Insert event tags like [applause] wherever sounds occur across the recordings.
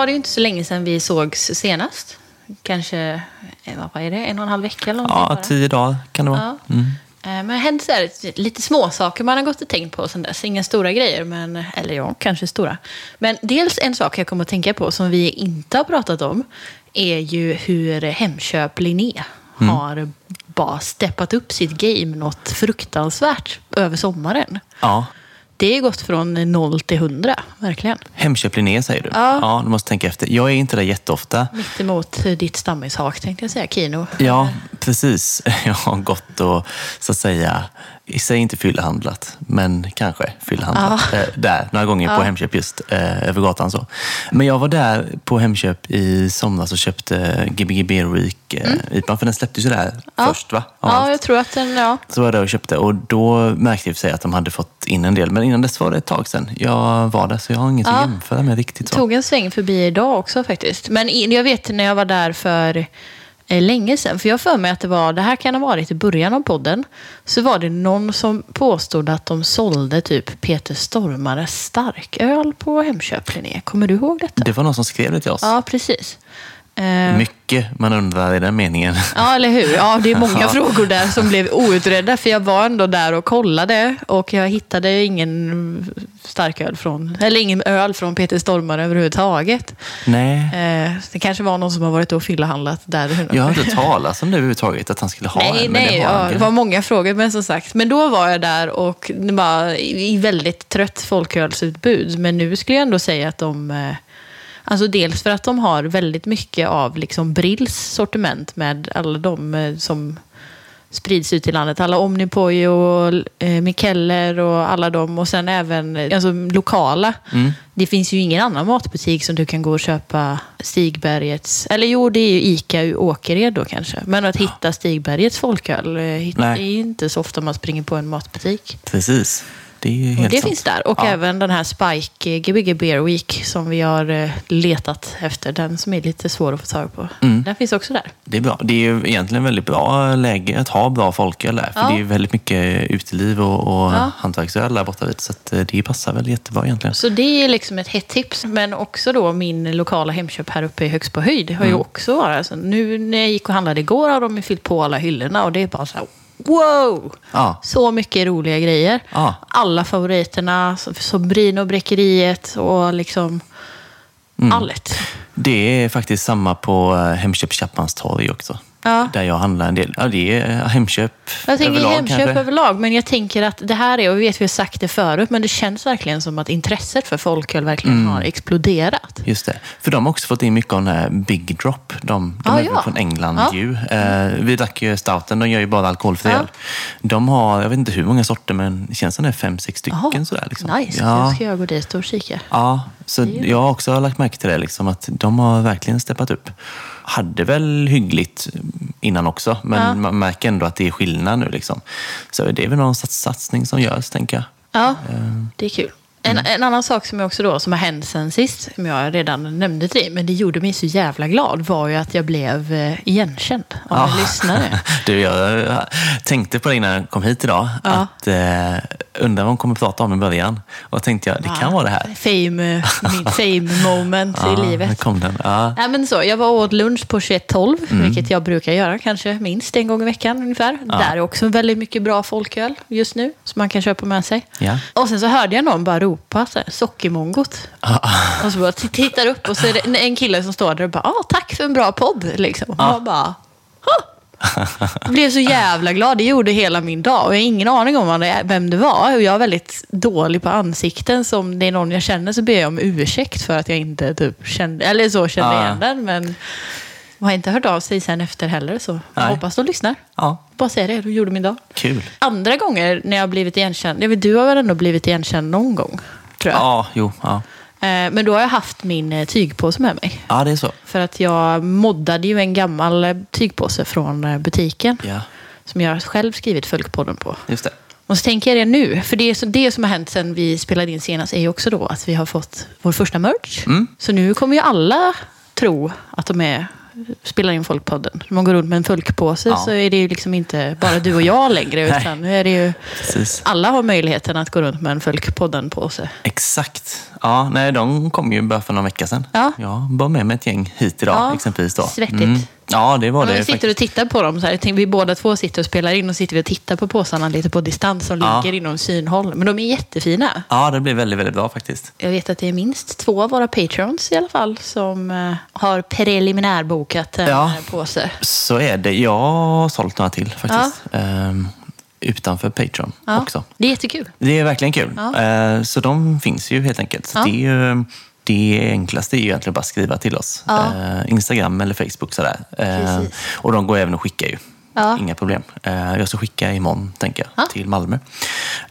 var det ju inte så länge sedan vi sågs senast. Kanske, eh, vad är det, en och en halv vecka eller Ja, bara. tio dagar kan det vara. Ja. Eh, Men det har hänt så här, lite små saker man har gått och tänkt på sen dess. Inga stora grejer, men, eller ja, kanske stora. Men dels en sak jag kommer att tänka på som vi inte har pratat om är ju hur Hemköp Linné har bara steppat upp sitt game något fruktansvärt över sommaren. Ja. Det är gått från 0 till 100, verkligen. Hemköp Linné säger du? Ja. ja. Du måste tänka efter. Jag är inte där jätteofta. Mitt emot ditt stammishak tänkte jag säga, Kino. Ja, precis. [laughs] Jag har gått och så att säga, i sig inte fyllehandlat, men kanske fyllehandlat. Eh, där, några gånger på Hemköp just eh, över gatan. Så. Men jag var där på Hemköp i somras och köpte Gbg Week eh, IPA, för den släpptes ju där först va? Av Ja, allt. jag tror att den, ja. Så var jag där och köpte och då märkte jag för sig att de hade fått in en del. Men innan dess var det ett tag sedan. Jag var där så jag har inget att jämföra med riktigt. Så. tog en sväng förbi idag också faktiskt. Men jag vet när jag var där för länge sedan, för jag för mig att det var, det här kan ha varit i början av podden, så var det någon som påstod att de sålde typ Peter Stormares starköl på Hemköp, Linné. Kommer du ihåg detta? Det var någon som skrev det till oss. Ja, precis. Eh, Mycket man undrar i den meningen. Ja, eller hur? Ja, det är många [laughs] frågor där som blev outredda. För jag var ändå där och kollade och jag hittade ingen starköl från, eller ingen öl från Peter Stormare överhuvudtaget. Nej. Eh, det kanske var någon som har varit och fyllahandlat där. Jag har inte talat om det överhuvudtaget, att han skulle ha Nej, en. nej, det ja, det var många frågor. Men som sagt, men då var jag där och det var i i väldigt trött folkölsutbud. Men nu skulle jag ändå säga att de... Alltså dels för att de har väldigt mycket av liksom Brills sortiment med alla de eh, som sprids ut i landet. Alla Omnipoj och eh, Mikeller och alla dem. Och sen även eh, alltså, lokala. Mm. Det finns ju ingen annan matbutik som du kan gå och köpa Stigbergets... Eller jo, det är ju Ica i Åkered då kanske. Men att hitta Stigbergets folköl eh, det är ju inte så ofta man springer på en matbutik. Precis. Det ju Och det finns där. Och Ja. även den här Spike eh, Gbg Beer Week som vi har eh, letat efter. Den som är lite svår att få tag på. Mm. Den finns också där. Det är bra. Det är ju egentligen väldigt bra läge att ha bra folköl där. För Ja. det är ju väldigt mycket uteliv och, och Ja. hantverksöl där borta vid. Så eh, det passar väl jättebra egentligen. Så det är liksom ett hett tips. Men också då min lokala Hemköp här uppe i Högst på höjd har ju Mm. också varit. Alltså, nu när jag gick och handlade igår har de ju fyllt på alla hyllorna och det är bara så här wow! Ja. Så mycket roliga grejer. Ja. Alla favoriterna, som- Sobrino Bräckeriet och liksom Mm. allt. Det är faktiskt samma på eh, Hemköp Chapmans torg också. Ja. Där jag handlar en del. Ja, det är eh, Hemköp Jag tänker överlag Hemköp kanske. överlag, men jag tänker att det här är, och vi vet vi har sagt det förut, men det känns verkligen som att intresset för folköl verkligen Mm. har exploderat. Just det. För de har också fått in mycket av den här Big Drop. De, de Ah, är ja. från England Ja. ju. Eh, vi drack ju Stouten, de gör ju bara alkoholfri öl. De har, jag vet inte hur många sorter, men det känns som det är fem, sex stycken Jaha, sådär. Liksom. Nice, Ja. nu ska jag gå dit och kika. Ja, så jag har också lagt märke till det, liksom, att de har verkligen steppat upp. Hade väl hyggligt innan också, men Ja. man märker ändå att det är skillnad nu. Liksom. Så det är väl någon sats- satsning som görs, tänker jag. Ja, Eh, det är kul. En, Mm. en annan sak som jag också då, som har hänt sen sist, som jag redan nämnde till dig, men det gjorde mig så jävla glad, var ju att jag blev eh, igenkänd av en lyssnare. [laughs] Du, jag tänkte på det innan jag kom hit idag. Ja. Att, eh, undrar vad hon kommer prata om i början. Och då tänkte jag, det kan vara det här. Fame, eh, [laughs] fame moment i livet. kom den. Ja. Nej, men så, jag var åt lunch på 21.12, Mm. vilket jag brukar göra kanske minst en gång i veckan ungefär. Där är också väldigt mycket bra folköl just nu, som man kan köpa med sig. Ja. Och sen så hörde jag någon bara ropa så här, sockermongot. Och så bara tittar upp och så är det en kille som står där och bara, ah, tack för en bra podd. Liksom. Och man bara. Jag blev så jävla glad. Det gjorde hela min dag. Och jag har ingen aning om vem det var. Och jag är väldigt dålig på ansikten. Så om det är någon jag känner så ber jag om ursäkt för att jag inte typ kände, eller så kände Ja. igen den. Men har inte hört av sig sen efter heller. Så jag hoppas de lyssnar. ja, Bara säga det, du gjorde min dag. kul. Andra gånger när jag har blivit igenkänd, jag vet, du har väl ändå blivit igenkänd någon gång? Tror jag. Ja, jo, ja. Eh, Men då har jag haft min eh, tygpåse med mig. ja, det är så. För att jag moddade ju en gammal eh, tygpåse från butiken. Ja, Som jag själv skrivit Följkpodden på. just det. Och så tänker jag det nu. För det, det som har hänt sen vi spelade in senast är ju också då att vi har fått vår första merch. Mm. Så nu kommer ju alla tro att de är spelar in Folkpodden. Man går runt med en folkpåse Ja. så är det ju liksom inte bara du och jag längre. [laughs] utan nu är det ju... Precis. Alla har möjligheten att gå runt med en Folkpodden-påse. Exakt. Ja, nej, de kom ju bara för någon vecka sedan. Ja. Jag bar med mig ett gäng hit idag Ja, exempelvis. Då. svettigt. Ja, det var Ja, det vi sitter faktiskt. och tittar på dem. Så här. Tänkte, vi båda två sitter och spelar in och sitter vi och tittar på påsarna lite på distans som Ja. ligger inom synhåll. Men de är jättefina. Ja, det blev väldigt, väldigt bra faktiskt. Jag vet att det är minst två av våra patrons i alla fall som eh, har preliminärbokat en Ja. eh, påse. Så är det. Jag har sålt några till faktiskt. Ehm, utanför Patreon Ja. också. Det är jättekul. Det är verkligen kul. Ja. Eh, Så de finns ju helt enkelt. Så Ja. det, är ju, det enklaste är ju egentligen bara att skriva till oss. Ja. Eh, Instagram eller Facebook sådär. Eh, Precis. Och de går även att skicka ju. Ja. Inga problem. Eh, Jag ska skicka imorgon, tänker jag, Ja. till Malmö.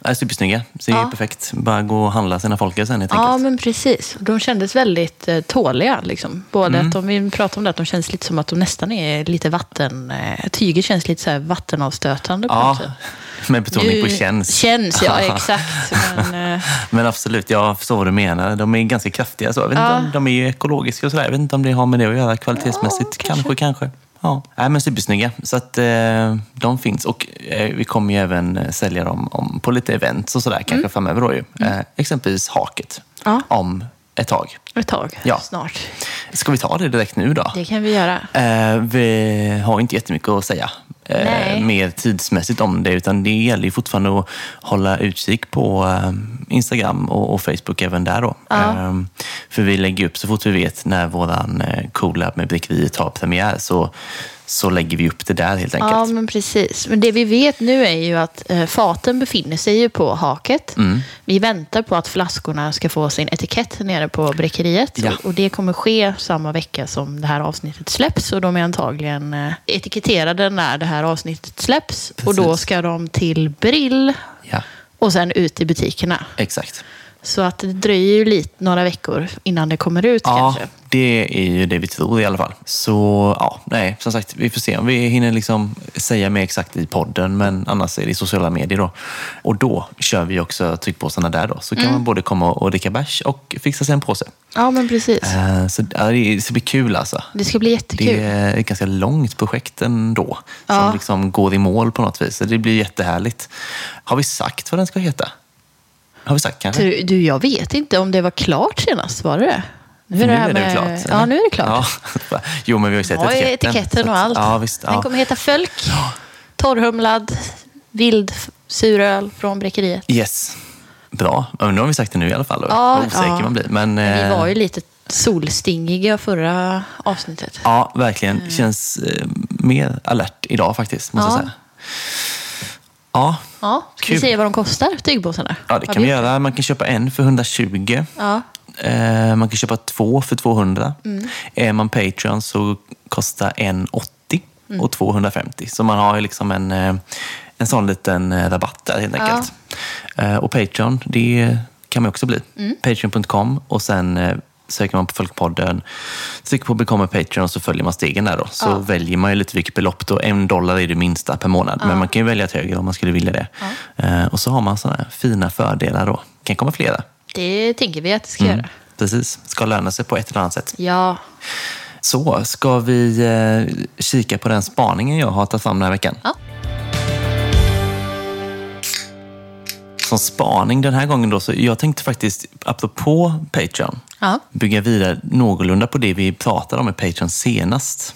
Är supersnygga. Så det är Ja. perfekt. Bara gå och handla sina folker sen helt Ja, enkelt. men precis. De kändes väldigt eh, tåliga. Liksom. Både Mm. att de, vi pratade om det, att de känns lite som att de nästan är lite vatten... Eh, tyget känns lite så här vattenavstötande på Ja, något sätt. [laughs] med betoning på känns. Känns, ja [laughs] exakt. Men, Men absolut, jag förstår vad du menar. De är ganska kraftiga. Så. Jag vet Ja. inte om de är ju ekologiska och sådär. Jag vet inte om det har med det att göra kvalitetsmässigt. Ja, kanske, kanske. Ja. Nej, men supersnygga. Så att eh, de finns. Och eh, vi kommer ju även eh, sälja dem om, på lite events och sådär kanske Mm. framöver. Då, ju. Eh, exempelvis Haket. Ja. Om ett tag. ett tag, Ja. snart. Ska vi ta det direkt nu då? Det kan vi göra. Eh, vi har inte jättemycket att säga eh, mer tidsmässigt om det, utan det gäller ju fortfarande att hålla utkik på eh, Instagram och, och Facebook även där då. Ja. Eh, för vi lägger upp så fort vi vet när våran eh, collab med Brickeriet har premiär så, så lägger vi upp det där helt enkelt. Ja, men precis. Men det vi vet nu är ju att eh, faten befinner sig ju på haket. Mm. Vi väntar på att flaskorna ska få sin etikett nere på bräckeriet. Ja. Och, det kommer ske samma vecka som det här avsnittet släpps. Och de är antagligen eh, etiketterade när det här avsnittet släpps. Och då Precis. ska de till Brill Ja, och sen ut i butikerna. exakt. Så att det dröjer ju lite, några veckor innan det kommer ut Ja, kanske. det är ju det vi tror i alla fall. Så ja, nej, som sagt, vi får se om vi hinner liksom säga mer exakt i podden, men annars är det i sociala medier då. Och då kör vi också tryckpåsarna där då, så kan man både komma och dricka bärs och fixa sig en påse. Ja, men precis. Eh, Så ja, det ska bli kul alltså. Det ska bli jättekul. Det är ett ganska långt projekt ändå, som Ja. liksom går i mål på något vis. Så det blir jättehärligt. Har vi sagt vad den ska heta? Har vi sagt kanske? Du, du, jag vet inte om det var klart senast, var det det? Nu är det, nu är det klart, Ja, nu är det klart. Ja. [laughs] Jo, men vi har ju sett Ja, etiketten. etiketten och allt. Ja, visst. Den Ja. kommer heta Fölk. Torrhumlad, vild suröl från bräckeriet. Yes. Bra. Men Nu har vi sagt det nu i alla fall. Ja, osäker ja. man blir. Men, Vi eh, var ju lite solstingiga förra avsnittet. Ja, verkligen. Känns eh, mer alert idag faktiskt, måste Ja. jag säga. Ja, Ja, ska vi Kul. säga vad de kostar, tygpåsarna? ja det kan vi vi- göra. Man kan köpa en för 120. Ja, Eh, man kan köpa två för 200. Mm. Är man Patreon så kostar en 80 Mm. och 250. Så man har ju liksom en, eh, en sån liten eh, rabatt där helt Ja. enkelt. Eh, Och Patreon, det kan man också bli. Mm. Patreon.com och sen söker man på Folkpodden, trycker på Become a Patreon och så följer man stegen där då. Så Ja. väljer man ju lite vilket belopp då. En dollar är det minsta per månad, men man kan ju välja ett högre om man skulle vilja det. Eh, Och så har man sådana här fina fördelar då. Det kan komma flera. det tänker vi att det ska Mm. göra. Precis, ska löna sig på ett eller annat sätt. Ja, Så, ska vi eh, kika på den spaningen jag har tagit fram den här veckan? Ja. Som spaning den här gången då, så jag tänkte faktiskt, apropå Patreon, ja. bygga vidare någorlunda på det vi pratade om med Patreon senast.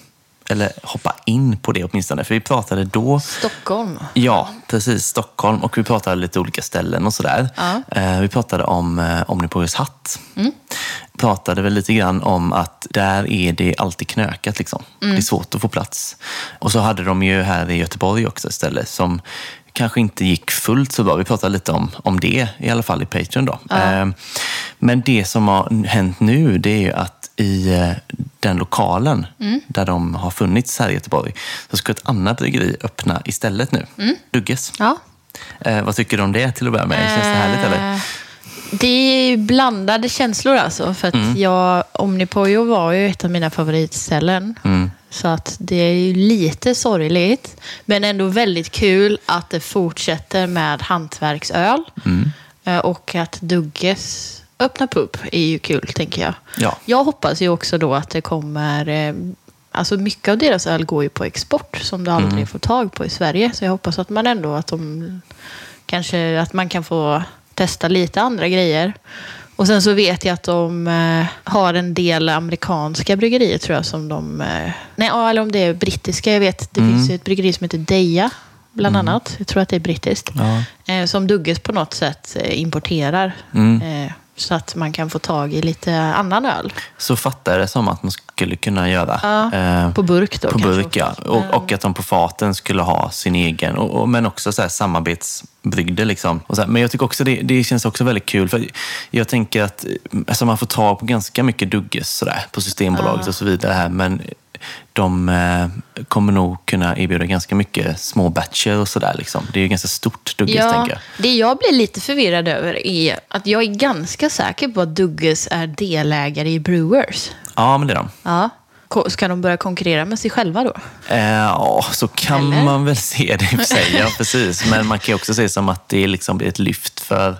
Eller hoppa in på det åtminstone, för vi pratade då Stockholm. Ja, precis. Stockholm. Och vi pratade lite olika ställen och sådär. Ja. Eh, vi pratade om eh, Omnipores hatt. Pratade väl lite grann om att där är det alltid knökat. Liksom. Det är svårt att få plats. Och så hade de ju här i Göteborg också ett ställe som kanske inte gick fullt så bra. Vi pratade lite om, om det, i alla fall i Patreon. Då. Eh, men det som har hänt nu, det är ju att i eh, den lokalen där de har funnits här i Göteborg, så ska ett annat bryggeri öppna istället nu. Dugges. Ja. Eh, vad tycker du om det till att börja med? Känns det härligt eller? Eh, Det är blandade känslor alltså. För att Mm. jag, Omnipojo var ju ett av mina favoritställen. Mm. Så att det är ju lite sorgligt. Men ändå väldigt kul att det fortsätter med hantverksöl. Mm. Eh, Och att Dugges öppnar pub är ju kul, tänker jag. Ja. Jag hoppas ju också då att det kommer eh, Alltså mycket av deras öl går ju på export som du aldrig Mm. får tag på i Sverige. Så jag hoppas att man ändå att de kanske att man kan få testa lite andra grejer. Och sen så vet jag att de eh, har en del amerikanska bryggerier tror jag som de... Eh, nej, eller om det är brittiska. Jag vet, det Mm. finns ett bryggeri som heter Deja bland annat. Jag tror att det är brittiskt. Ja. Eh, som Dugges på något sätt eh, importerar. Mm. Så att man kan få tag i lite annan öl. Så fattar jag det som att man skulle kunna göra. Ja, Eh, på burk då På kanske burk, ja. Och, och att de på faten skulle ha sin egen. Och, och, men också så här samarbetsbrygder. Liksom. Här, men jag tycker också det, det känns också väldigt kul. För jag tänker att alltså man får ta på ganska mycket Dugges så där, på Systembolaget och så vidare. här Men de eh, kommer nog kunna erbjuda ganska mycket små batcher och sådär. Liksom. Det är ju ganska stort Dugges, Ja, tänker jag. det jag blir lite förvirrad över är att jag är ganska säker på att Dugges är delägare i Brewers. Ja, men det är de. Ja. Ska de börja konkurrera med sig själva då? Eh, Ja, så kan Eller? man väl se det i och för sig. Ja, precis. Men man kan ju också se som att det liksom blir ett lyft för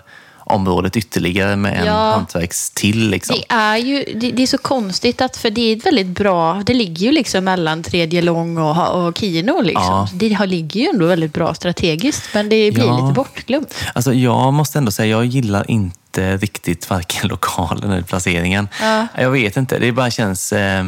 området ytterligare med en Ja. hantverks till. Liksom. Det är ju det, det är så konstigt att, för det är ett väldigt bra, det ligger ju liksom mellan tredje lång och, och Kino liksom. Ja. Det har, ligger ju ändå väldigt bra strategiskt, men det blir Ja. lite bortglömt. Alltså, jag måste ändå säga, jag gillar inte riktigt varken [laughs] lokalen eller placeringen. Ja. Jag vet inte, det bara känns... Eh,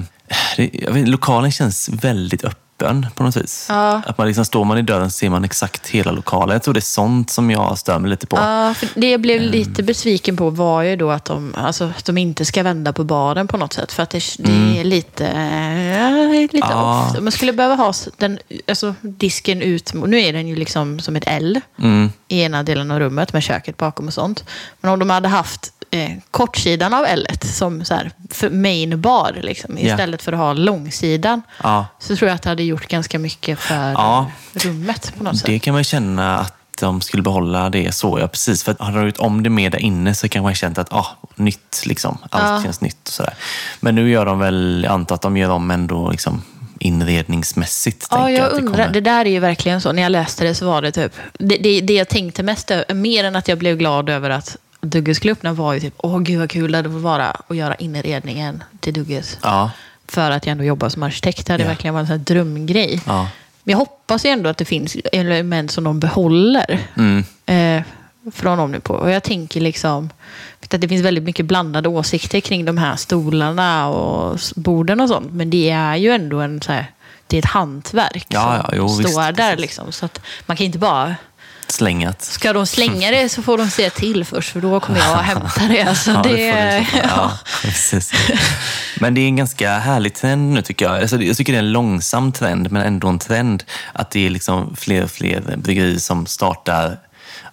det, vet, lokalen känns väldigt öppen på något vis. Ja. Att man liksom, står man i dörren så ser man exakt hela lokalen. Jag tror det är sånt som jag stör mig lite på. Ja, det jag blev lite besviken på var ju då att de, alltså, att de inte ska vända på baren på något sätt. För att det, det är lite, eh, lite Mm. Ja. off. Man skulle behöva ha den, alltså, disken ut. Nu är den ju liksom som ett L Mm. i ena delen av rummet med köket bakom och sånt. Men om de hade haft eh, kortsidan av L som så här, för main bar liksom, istället för att ha långsidan. Ja. Så tror jag att det hade gjort ganska mycket för Ja. rummet på något sätt. Det kan man känna att de skulle behålla det så, ja precis. För hade de gjort om det mer där inne så kan man känt att, ah, nytt liksom. Allt Ja. känns nytt och sådär. Men nu gör de väl, jag antar att de gör om ändå liksom inredningsmässigt. Ja, jag att det undrar. kommer- Det där är ju verkligen så. När jag läste det så var det typ... Det, det, det jag tänkte mest, mer än att jag blev glad över att Dugges skulle öppna var ju typ, åh gud vad kul det hade vara att göra inredningen till Dugges. Ja, För att jag ändå jobbar som arkitekt. Det hade Ja. verkligen varit en sån här drömgrej. ja. Men jag hoppas ju ändå att det finns element som de behåller. Mm. Eh, från om nu på. Och jag tänker liksom att det finns väldigt mycket blandade åsikter kring de här stolarna och borden och sånt. Men det är ju ändå en så här, det är ett hantverk Ja, som ja, jo, står visst, där. Liksom. Så att man kan inte bara... Slängat. Ska de slänga det så får de se till först, för då kommer jag och hämtar det. Alltså, Ja, det, det [laughs] ja, precis. Men det är en ganska härlig trend nu tycker jag. Alltså, jag tycker det är en långsam trend, men ändå en trend. Att det är liksom fler och fler bryggerier som startar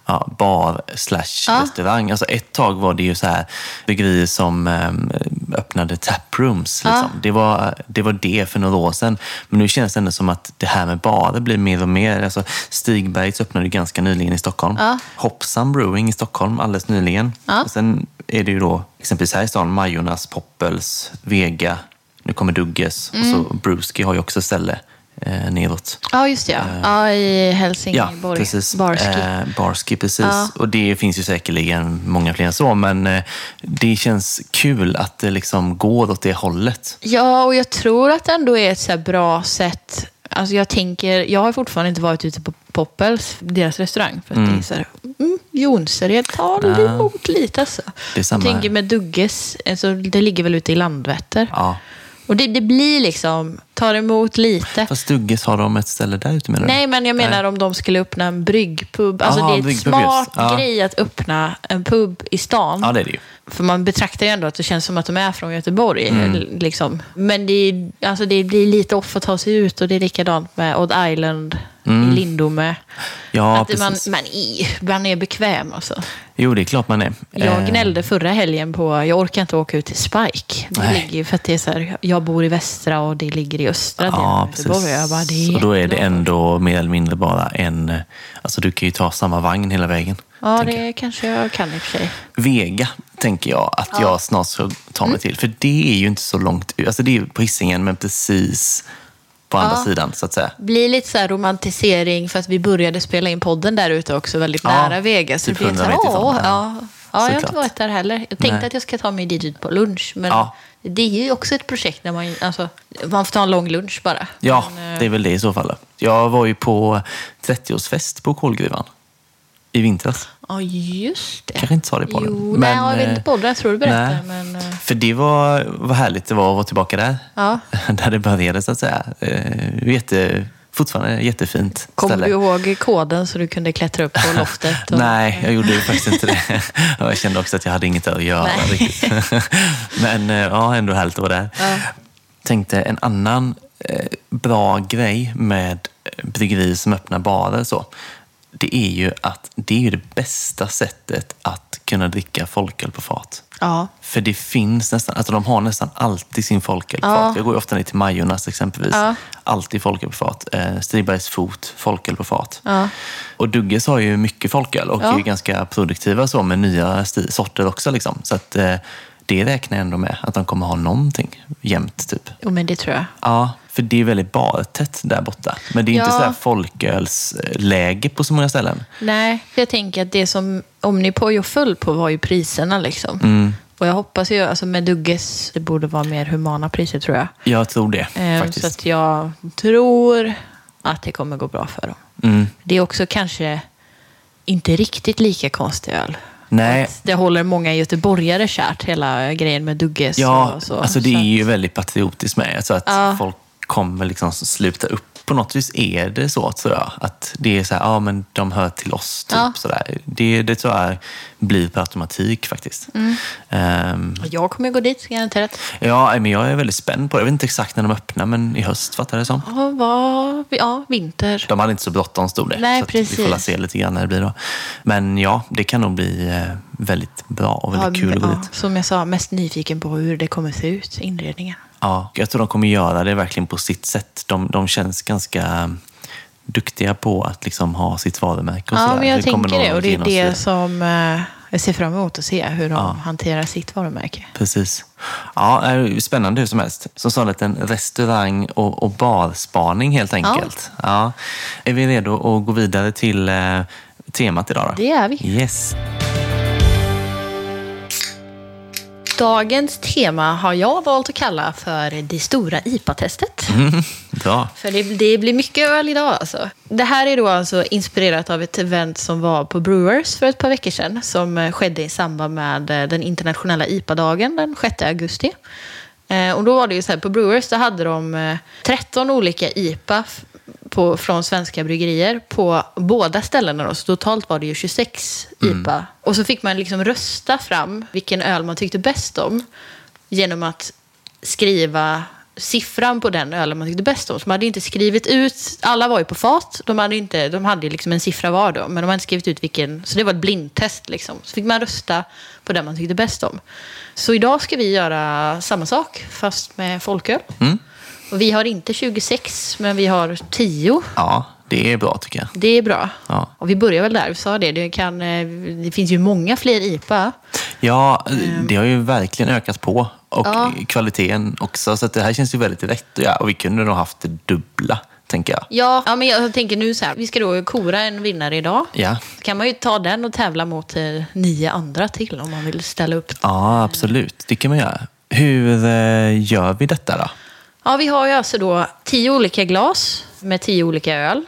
ja, bar slash Ja. restaurang. Alltså ett tag var det ju så här bryggerier som um, öppnade taprooms. Ja. Liksom. Det, var, det var det för några år sedan. Men nu känns det ändå som att det här med barer blir mer och mer. Alltså Stigbergs öppnade ju ganska nyligen i Stockholm. Ja. Hoppsan Brewing i Stockholm alldeles nyligen. Ja. Och sen är det ju då exempelvis här i stan Majornas, Poppels, Vega, nu kommer Dugges och Mm. så Brewski har ju också ställe eh, neråt. ja, just det. Ja. ja, i Helsingborg. Ja, precis. Barski. Eh, Barski, precis. Ja. Och det finns ju säkerligen många fler än så, men eh, det känns kul att det liksom går åt det hållet. Ja, och jag tror att det ändå är ett så bra sätt. Alltså jag tänker, jag har fortfarande inte varit ute på Poppels, deras restaurang. För att det är så här, mm, Jonsered tar Ja. emot lite alltså. Det är samma Jag tänker med Dugges, alltså, det ligger väl ute i Landvetter. Ja. Och det, det blir liksom, tar emot lite. Fast Dugges, har de ett ställe där ute menar du? Nej, men jag menar om de skulle öppna en bryggpub. Alltså Aha, det är bryggpub, smart. Ja. grej att öppna en pub i stan. Ja, det är det ju. För man betraktar ju ändå att det känns som att de är från Göteborg. Mm. Liksom. Men det, är- alltså det blir lite off att ta sig ut och det är likadant med Odd Island i Lindome. Mm. Ja, att man, precis. man, är, man är bekväm alltså. Jo, det är klart man är. Jag Eh, gnällde förra helgen på, jag orkar inte åka ut till Spike. Det Nej. ligger för att det är så här, jag bor i västra och det ligger i östra delen Ja, Göteborg. Jag bara, det och då är det ändå mer eller mindre bara en... Alltså du kan ju ta samma vagn hela vägen. Ja, tänker jag. det kanske jag kan i och för sig. Vega tänker jag att jag snart ska ta Mm. mig till. För det är ju inte så långt ut. Alltså det är på Hisingen, men precis på andra Ja. sidan så att säga. blir lite så här romantisering för att vi började spela in podden där ute också väldigt Ja, nära Vegas. Så typ det blir 100 så här, åh, ja. ja. Ja, jag har såklart. inte varit där heller. Jag tänkte Nej. att jag ska ta mig dit på lunch. Men Ja. Det är ju också ett projekt där man, alltså, man får ta en lång lunch bara. Ja, Men, eh, det är väl det i så fall. Jag var ju på 30-årsfest på kolgruvan i vintras. Ja, just det. Kanske inte sa det på den. Jo, nej, jag vet inte på det. Jag tror du berättade. nej. Men, eh, För det var, var härligt det var att vara tillbaka där. ja. [laughs] Där det började så att säga. Eh, Jätte, fortfarande jättefint Kommer ställe. du ihåg koden så du kunde klättra upp på loftet? Och... Nej, jag gjorde ju faktiskt inte det. [laughs] Jag kände också att jag hade inget att göra riktigt. [laughs] Men eh, ja, ändå härligt att vara där. Ja. Tänkte en annan eh, bra grej med eh, bryggerier som öppnar barer så. Det är ju att det är det bästa sättet att kunna dricka folköl på fat. Ja. För det finns nästan, alltså de har nästan alltid sin folköl på fat. Jag går ju ofta ner till Majornas exempelvis. Alltid folköl på fat. Eh, Stigbergs fot, folköl på fat. Och Dugges har ju mycket folköl och är ganska produktiva så med nya sorter också. Liksom. Så att, eh, det räknar jag ändå med, att de kommer ha någonting jämt. Typ. Jo, men det tror jag. Ja, för det är väldigt bartätt där borta. Men det är inte Ja. så här folkölsläge på så många ställen. Nej, jag tänker att det som Omnipojo föll på var ju priserna. Liksom. Mm. Och jag hoppas ju, alltså med Dugges, det borde vara mer humana priser tror jag. Jag tror det Eh, faktiskt. Så att jag tror att det kommer gå bra för dem. Mm. Det är också kanske inte riktigt lika konstig öl. Nej, Att Det håller många göteborgare kärt, hela grejen med Dugges Ja, och så. alltså det är ju väldigt patriotiskt med. Tror att Ja. folk kommer liksom sluta upp. På något vis är det så, tror jag. Att det är så här, ja men de hör till oss. Typ, Ja. sådär. Det, det tror jag blir per automatik faktiskt. Mm. Ehm, Jag kommer gå dit, garanterat. ja, men jag är väldigt spänd på det. Jag vet inte exakt när de öppnar, men i höst fattar jag det som. Ja, vad, ja vinter. De hade inte så bråttom stod det. Nej, så att Vi får precis. se lite grann när det blir då. Men ja, det kan nog bli eh, väldigt bra och väldigt Ja, kul att gå ja, dit. Som jag sa, mest nyfiken på hur det kommer se ut, inredningen. Ja, jag tror de kommer göra det verkligen på sitt sätt. De, de känns ganska duktiga på att liksom ha sitt varumärke och Ja, sådär. men jag kommer tänker det. Och det är det som eh, jag ser fram emot att se, hur de Ja. hanterar sitt varumärke. Precis. Ja, det är spännande hur som helst. Som sagt, en restaurang och, och barspaning helt enkelt. Ja. Är vi redo att gå vidare till eh, temat idag då? Det är vi. Yes. Dagens tema har jag valt att kalla för det stora IPA-testet. [laughs] Bra. För det, det blir mycket öl idag alltså. Det här är då alltså inspirerat av ett event som var på Brewers för ett par veckor sedan. Som eh, skedde i samband med eh, den internationella IPA-dagen den 6 augusti. Eh, och då var det ju så här, på Brewers så hade de eh, 13 olika IPA på, från svenska bryggerier på båda ställena. Då. Så totalt var det ju 26 IPA. Och så fick man liksom rösta fram vilken öl man tyckte bäst om genom att skriva siffran på den ölen man tyckte bäst om. Så man hade inte skrivit ut, alla var ju på fat, de hade, inte, de hade liksom en siffra var då, men de hade inte skrivit ut vilken, så det var ett blindtest liksom. Så fick man rösta på den man tyckte bäst om. Så idag ska vi göra samma sak, fast med folköl. Mm. Och vi har inte 26, men vi har 10. Ja, det är bra tycker jag. Det är bra. Ja. Och vi börjar väl där, vi sa det, det, kan, eh, det finns ju många fler IPA. Ja, det har ju verkligen ökat på. Och Ja. kvaliteten också. Så det här känns ju väldigt rätt göra. Och vi kunde nog haft det dubbla, jag. Ja, ja men jag tänker nu så här, vi ska då kora en vinnare idag. Ja, Så kan man ju ta den och tävla mot eh, nio andra till om man vill ställa upp. ja absolut. Det kan man göra. Hur eh, gör vi detta då? Ja, vi har ju alltså då tio olika glas med tio olika öl.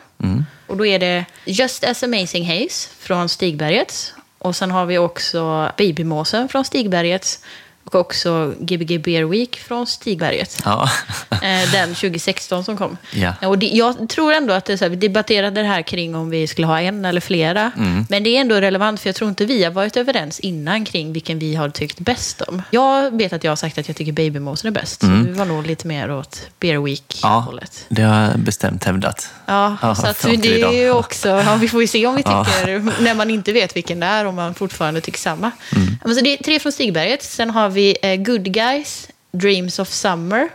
Och då är det Just As Amazing Haze från Stigbergets. Och sen har vi också Babymåsen från Stigbergets. Och också Gbg Beer Week från Stigberget. Ja, [laughs] Eh, den 2016 som kom. Ja. Och det, jag tror ändå att det är så här, vi debatterade det här kring om vi skulle ha en eller flera. Mm. Men det är ändå relevant för jag tror inte vi har varit överens innan kring vilken vi har tyckt bäst om. Jag vet att jag har sagt att jag tycker Babymåsen är bäst. Så du var nog lite mer åt Beer Mm. ja Week-hållet. det har jag bestämt hävdat. Ja, Ja, så att det är ju också, ja, vi får ju se om vi tycker, när man inte vet vilken det är, om man fortfarande tycker samma. Mm. Men Så det är tre från Stigberget, sen har vi eh, Good Guys, Dreams of Summer.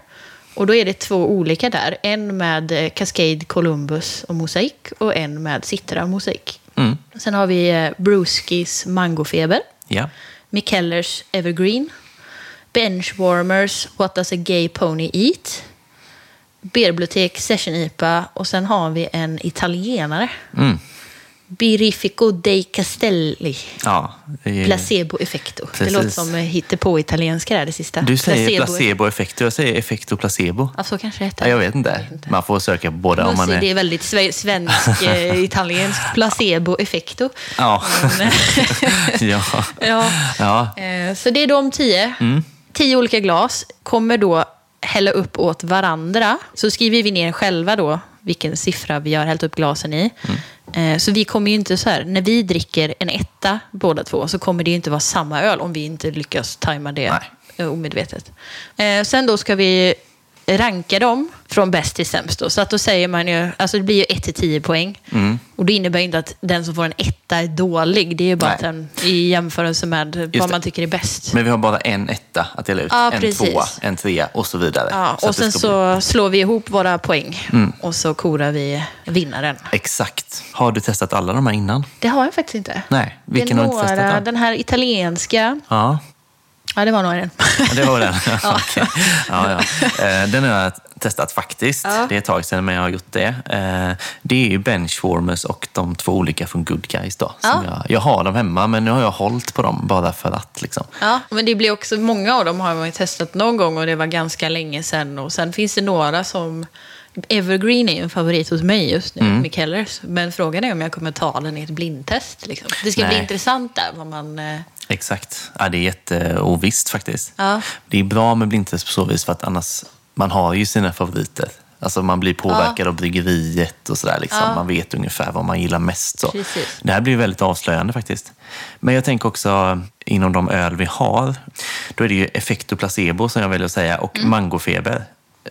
Och då är det två olika där, en med eh, Cascade Columbus och Mosaik och en med Citra och Mosaik. Mm. Sen har vi eh, Bruskis Mangofeber, Ja. Mikellers Evergreen, Benchwarmers What Does a Gay Pony Eat, Beerbibliotek Session IPA och sen har vi en italienare. Mm. Birifico dei Castelli. Ja, det är- Placebo effecto. Det låter som eh, på italienska där det sista. Du säger placebo effekto, jag säger effekto placebo. Ja, så kanske det heter. Ja, jag vet inte. Man får söka på båda om man Det är... är väldigt sve- svensk, eh, [laughs] italienskt. Placebo effecto. Ja. Men, [laughs] ja. [laughs] ja. ja. Eh, Så det är de tio. Mm. Tio olika glas. Kommer då hälla upp åt varandra. Så skriver vi ner själva då vilken siffra vi har hällt upp glasen i. Mm. Eh, Så vi kommer ju inte så här, när vi dricker en etta båda två så kommer det ju inte vara samma öl om vi inte lyckas tajma det Nej. omedvetet. Eh, Sen då ska vi ranka dem från bäst till sämst. Då. Så att då säger man ju, alltså det blir ju 1 till 10 poäng. Mm. Och det innebär inte att den som får en etta är dålig. Det är ju bara Nej. att den, i jämförelse med vad det. man tycker är bäst. Men vi har bara en etta att dela ut. Ja, en precis. tvåa, en trea och så vidare. Ja, Så och sen så slår vi ihop våra poäng Mm. och så korar vi vinnaren. Bli... Exakt. Har du testat alla de här innan? Det har jag faktiskt inte. Nej, vilken det har du inte testat? några, då? den här italienska, Ja, ja det var nog den. Det var den. [laughs] [laughs] ja. Okej. Ja, ja. Eh, Den har jag testat faktiskt. Ja. Det är ett tag sedan, men jag har gjort det. Eh, Det är ju Benchwarmers och de två olika från Good Guys. Då, som Ja. jag, jag har dem hemma, men nu har jag hållit på dem bara för att. Liksom. Ja, men det blir också, många av dem har man testat någon gång och det var ganska länge sedan. Och sen finns det några som, Evergreen är ju en favorit hos mig just nu, Mm. Kellers. Men frågan är om jag kommer ta den i ett blindtest. Liksom. Det ska bli Nej. intressant där vad man... Exakt. Ja, det är jätteovisst faktiskt. Ja. Det är bra med blindtest på så vis för att annars, man har ju sina favoriter. Alltså man blir påverkad av bryggeriet och sådär. Liksom. Ja. Man vet ungefär vad man gillar mest. Så. Precis. Det här blir väldigt avslöjande faktiskt. Men jag tänker också inom de öl vi har, då är det ju effekt och placebo som jag väljer att säga och Mm. mangofeber.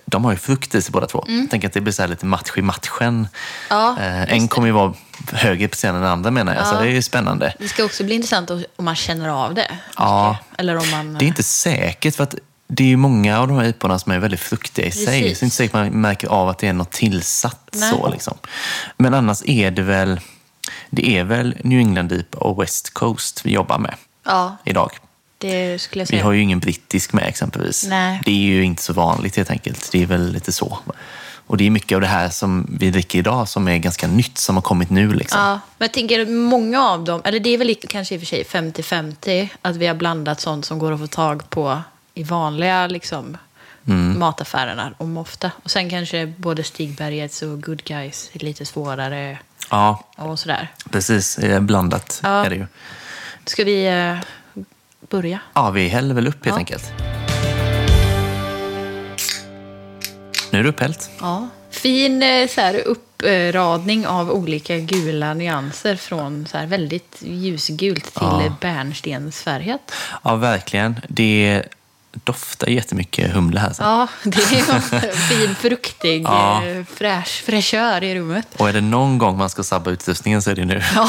De har ju frukt i sig båda två. Jag tänker att det blir så lite match i matchen. Ja, Eh, en kommer ju vara högre prestera än den andra menar jag, så Ja. det är ju spännande. Det ska också bli intressant om man känner av det. Ja. Eller om man... Det är inte säkert, för att det är ju många av de här IPorna som är väldigt fruktiga i sig. Så det är inte säkert man märker av att det är något tillsatt. Nej. Så, liksom. Men annars är det väl, det är väl New England IPA och West Coast vi jobbar med Ja, idag. Vi har ju ingen brittisk med exempelvis. Nej. Det är ju inte så vanligt helt enkelt. Det är väl lite så. Och det är mycket av det här som vi dricker idag som är ganska nytt, som har kommit nu. Liksom. Ja, men jag tänker många av dem, eller det är väl kanske i och för sig 50-50, att vi har blandat sånt som går att få tag på i vanliga liksom, Mm. mataffärerna om ofta. Och sen kanske både Stigbergets och Good Guys är lite svårare Ja, och sådär. precis. Blandat Ja. är det ju. Ska vi eh, börja? Ja, vi häller väl upp helt Ja. enkelt. Nu är det upphällt. Ja. Fin eh, så här, uppradning av olika gula nyanser från så här, väldigt ljusgult till Ja. ja. bärnstensfärgat. Ja, verkligen. Det doftar jättemycket humle här. Sen. Ja, det är en fin fruktig Ja. eh, fräsch, fräschör i rummet. Och är det någon gång man ska sabba utrustningen så är det nu. Ja.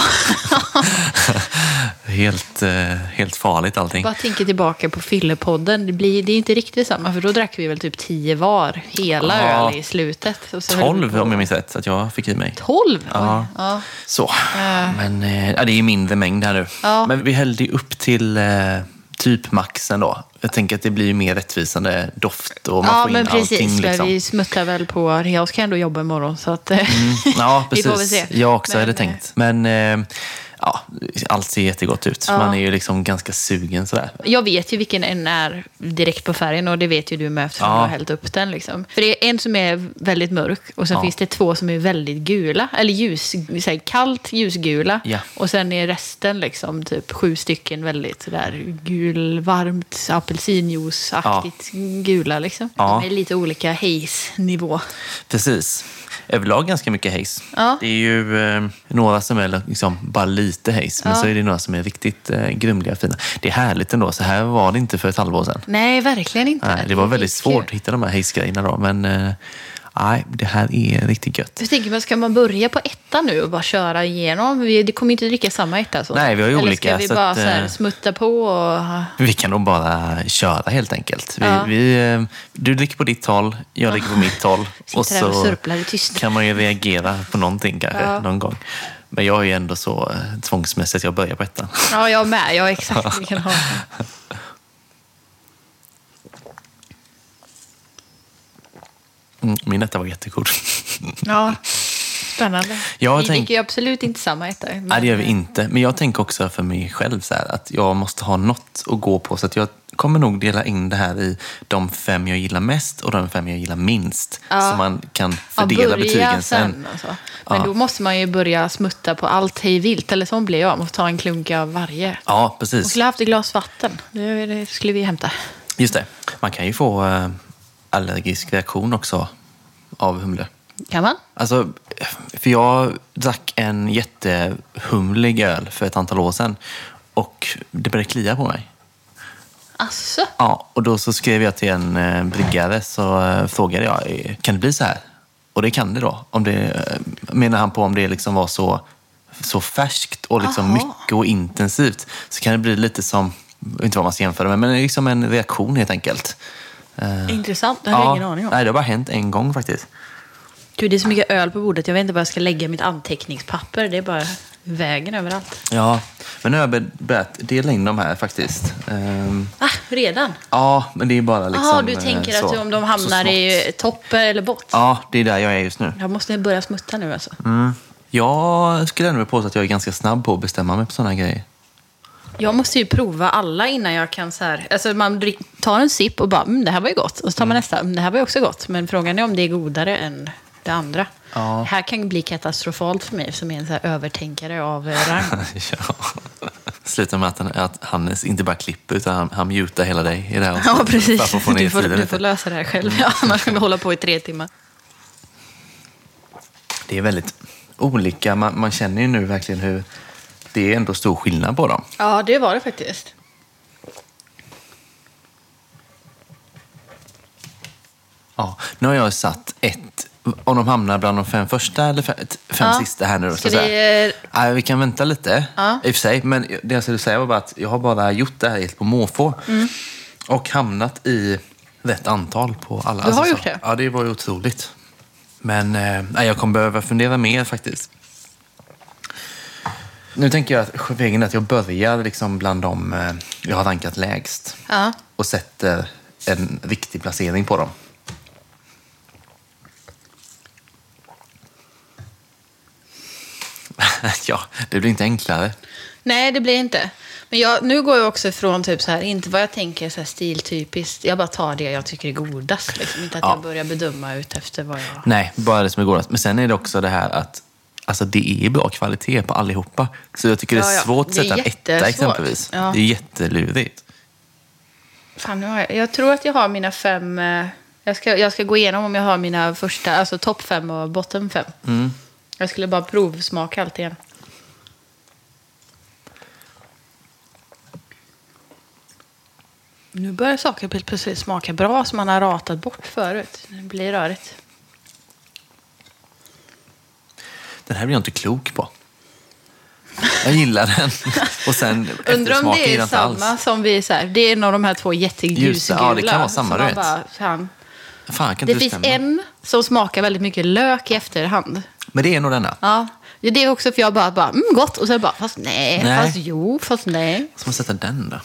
[laughs] helt, eh, helt farligt allting. Bara tänker tillbaka på fyllepodden. Det, blir, det är inte riktigt samma, för då drack vi väl typ tio var hela Ja. öl i slutet. Så Tolv om jag minns rätt, att jag fick i mig. Tolv? Ja. Ja. Så. Men eh, ja, det är ju mindre mängd här nu. Men vi hällde ju upp till typ maxen då. Jag tänker att det blir mer rättvisande doft och man Ja, får in men precis. allting. Liksom. Vi smuttar väl på... Jag ska ändå jobba imorgon, så att... Ja, [laughs] Vi precis. får väl se. Jag också Men, hade tänkt. Men eh, ja, allt ser jättegott ut. Ja. Man är ju liksom ganska sugen sådär. Jag vet ju vilken en är direkt på färgen och det vet ju du med eftersom Ja. du har hällt upp den. Liksom. För det är en som är väldigt mörk och sen Ja. finns det två som är väldigt gula. Eller ljus, här, kallt ljusgula. Ja. Och sen är resten liksom typ sju stycken väldigt sådär gul, varmt, apelsinjuiceaktigt gula. Liksom. De är lite olika haze-nivå. Precis. Överlag ganska mycket haze. Ja. Det är ju eh, några som är liksom bara lite haze, men Ja. så är det några som är riktigt eh, grumliga och fina. Det är härligt ändå. Så här var det inte för ett halvår sedan. Nej, verkligen inte. Nej, det var väldigt svårt att hitta de här haze-grejerna då, men eh, nej, det här är riktigt gött. Jag tänker, men ska man börja på etta nu och bara köra igenom? Vi, det kommer inte dricka samma etta. Så. Nej, vi har ju Eller olika, ska vi så bara att, så här, eh, smutta på och... Vi kan nog bara köra helt enkelt. Vi, Ja. vi, eh, du dricker på ditt håll, jag dricker på mitt håll. [laughs] Och tystnad. kan man ju reagera på någonting kanske Ja. någon gång. Men jag är ju ändå så eh, tvångsmässig att jag börjar på ettan. Ja, jag med. Jag är exakt [laughs] likadan. Mm, min etta var jättegod. Ja. [laughs] Spännande. Jag vi tänk- dricker ju absolut inte samma etta. men- Nej, det gör vi inte. Men jag tänker också för mig själv så här, att jag måste ha något att gå på. Så att jag kommer nog dela in det här i de fem jag gillar mest och de fem jag gillar minst. Så man kan Ja, fördela börja betygen sen. sen. Men Ja. då måste man ju börja smutta på allt hej vilt. Eller så blir jag. Måste ta en klunk av varje. Ja, precis. skulle haft ett glas vatten. Det, det skulle vi hämta. Just det. Man kan ju få eh, allergisk reaktion också av humle. Kan man? Alltså, för jag drack en jättehumlig öl för ett antal år sedan och det började klia på mig. Asså? Ja, och då så skrev jag till en eh, bryggare så eh, frågade jag, eh, kan det bli så här? Och det kan det då. Om det, eh, menar han på om det liksom var så, så färskt och liksom Aha. mycket och intensivt så kan det bli lite som, inte vad man ska jämföra med, men liksom en reaktion helt enkelt. Eh, Intressant. Det har jag ingen aning om. Nej, det har bara hänt en gång faktiskt. Gud, det är så mycket öl på bordet. Jag vet inte var jag ska lägga mitt anteckningspapper. Det är bara vägen överallt. Ja, men nu har jag börjat dela in de här faktiskt. Ehm, Ah, redan? ja, men det är bara liksom... Jaha, du eh, tänker så- att om de så hamnar smått. i topp eller bott? Ja, det är där jag är just nu. Jag måste börja smutta nu alltså. Mm. Jag skulle ändå vilja påstå att jag är ganska snabb på att bestämma mig på sådana grejer. Jag måste ju prova alla innan jag kan så här. Alltså man tar en sipp och bara, mm, det här var ju gott. Och så tar man nästa, mm, det här var ju också gott. Men frågan är om det är godare än det andra. Ja. Det här kan bli katastrofalt för mig som är en så övertänkare av eh, rang. [laughs] ja. Slutar med att, han, att Hannes inte bara klipper utan han, han mutar hela dig i det här ja, precis. För att få ner Du får, du får lösa det här själv. Ja, annars kommer vi hålla på i tre timmar. Det är väldigt olika. Man, man känner ju nu verkligen hur det är ändå stor skillnad på dem. Ja, det var det faktiskt. Ja, nu har jag satt ett, om de hamnar bland de fem första eller fem, fem Ja. sista här nu. då, Ska så vi, eh, Nej, vi kan vänta lite Ja. i och för sig. Men det jag skulle säga var bara att jag har bara gjort det här helt på måfå. Mm. Och hamnat i rätt antal på alla. Du har så- gjort det? Ja, det var ju otroligt. Men eh, jag kommer behöva fundera mer faktiskt. Nu tänker jag är att jag börjar liksom bland de eh, jag har rankat lägst. Ja. Och sätter en riktig placering på dem. [laughs] ja, det blir inte enklare. Nej, det blir inte. Men jag, nu går jag också ifrån typ så här, inte vad jag tänker så här stiltypiskt. Jag bara tar det jag tycker är godast. Liksom. Inte att Ja. jag börjar bedöma ut efter vad jag... Nej, bara det som är godast. Men sen är det också det här att alltså, det är bra kvalitet på allihopa. Så jag tycker det är ja. svårt att sätta en etta exempelvis. Ja. Det är jättelurigt. Fan, jag, jag tror att jag har mina fem... eh, Jag ska, jag ska gå igenom om jag har mina första, alltså topp fem och bottom fem. Mm. Jag skulle bara provsmaka allt igen. Nu börjar saker plötsligt smaka bra som man har ratat bort förut. Det blir rörigt. Den här blir jag inte klok på. Jag gillar den. Och sen [laughs] Undrar om det är samma alls. som vi... Så här, det är en av de här två jätteljusgula. Ja, det kan vara samma, du vet. Bara, fan. Fan, Det finns stämma? en som smakar väldigt mycket lök i efterhand. Men det är nog denna. Ja, det är också för jag bara, bara mm, gott. Och sen bara, fast nej, Nej. fast jo, fast nej. Ska man sätta den då?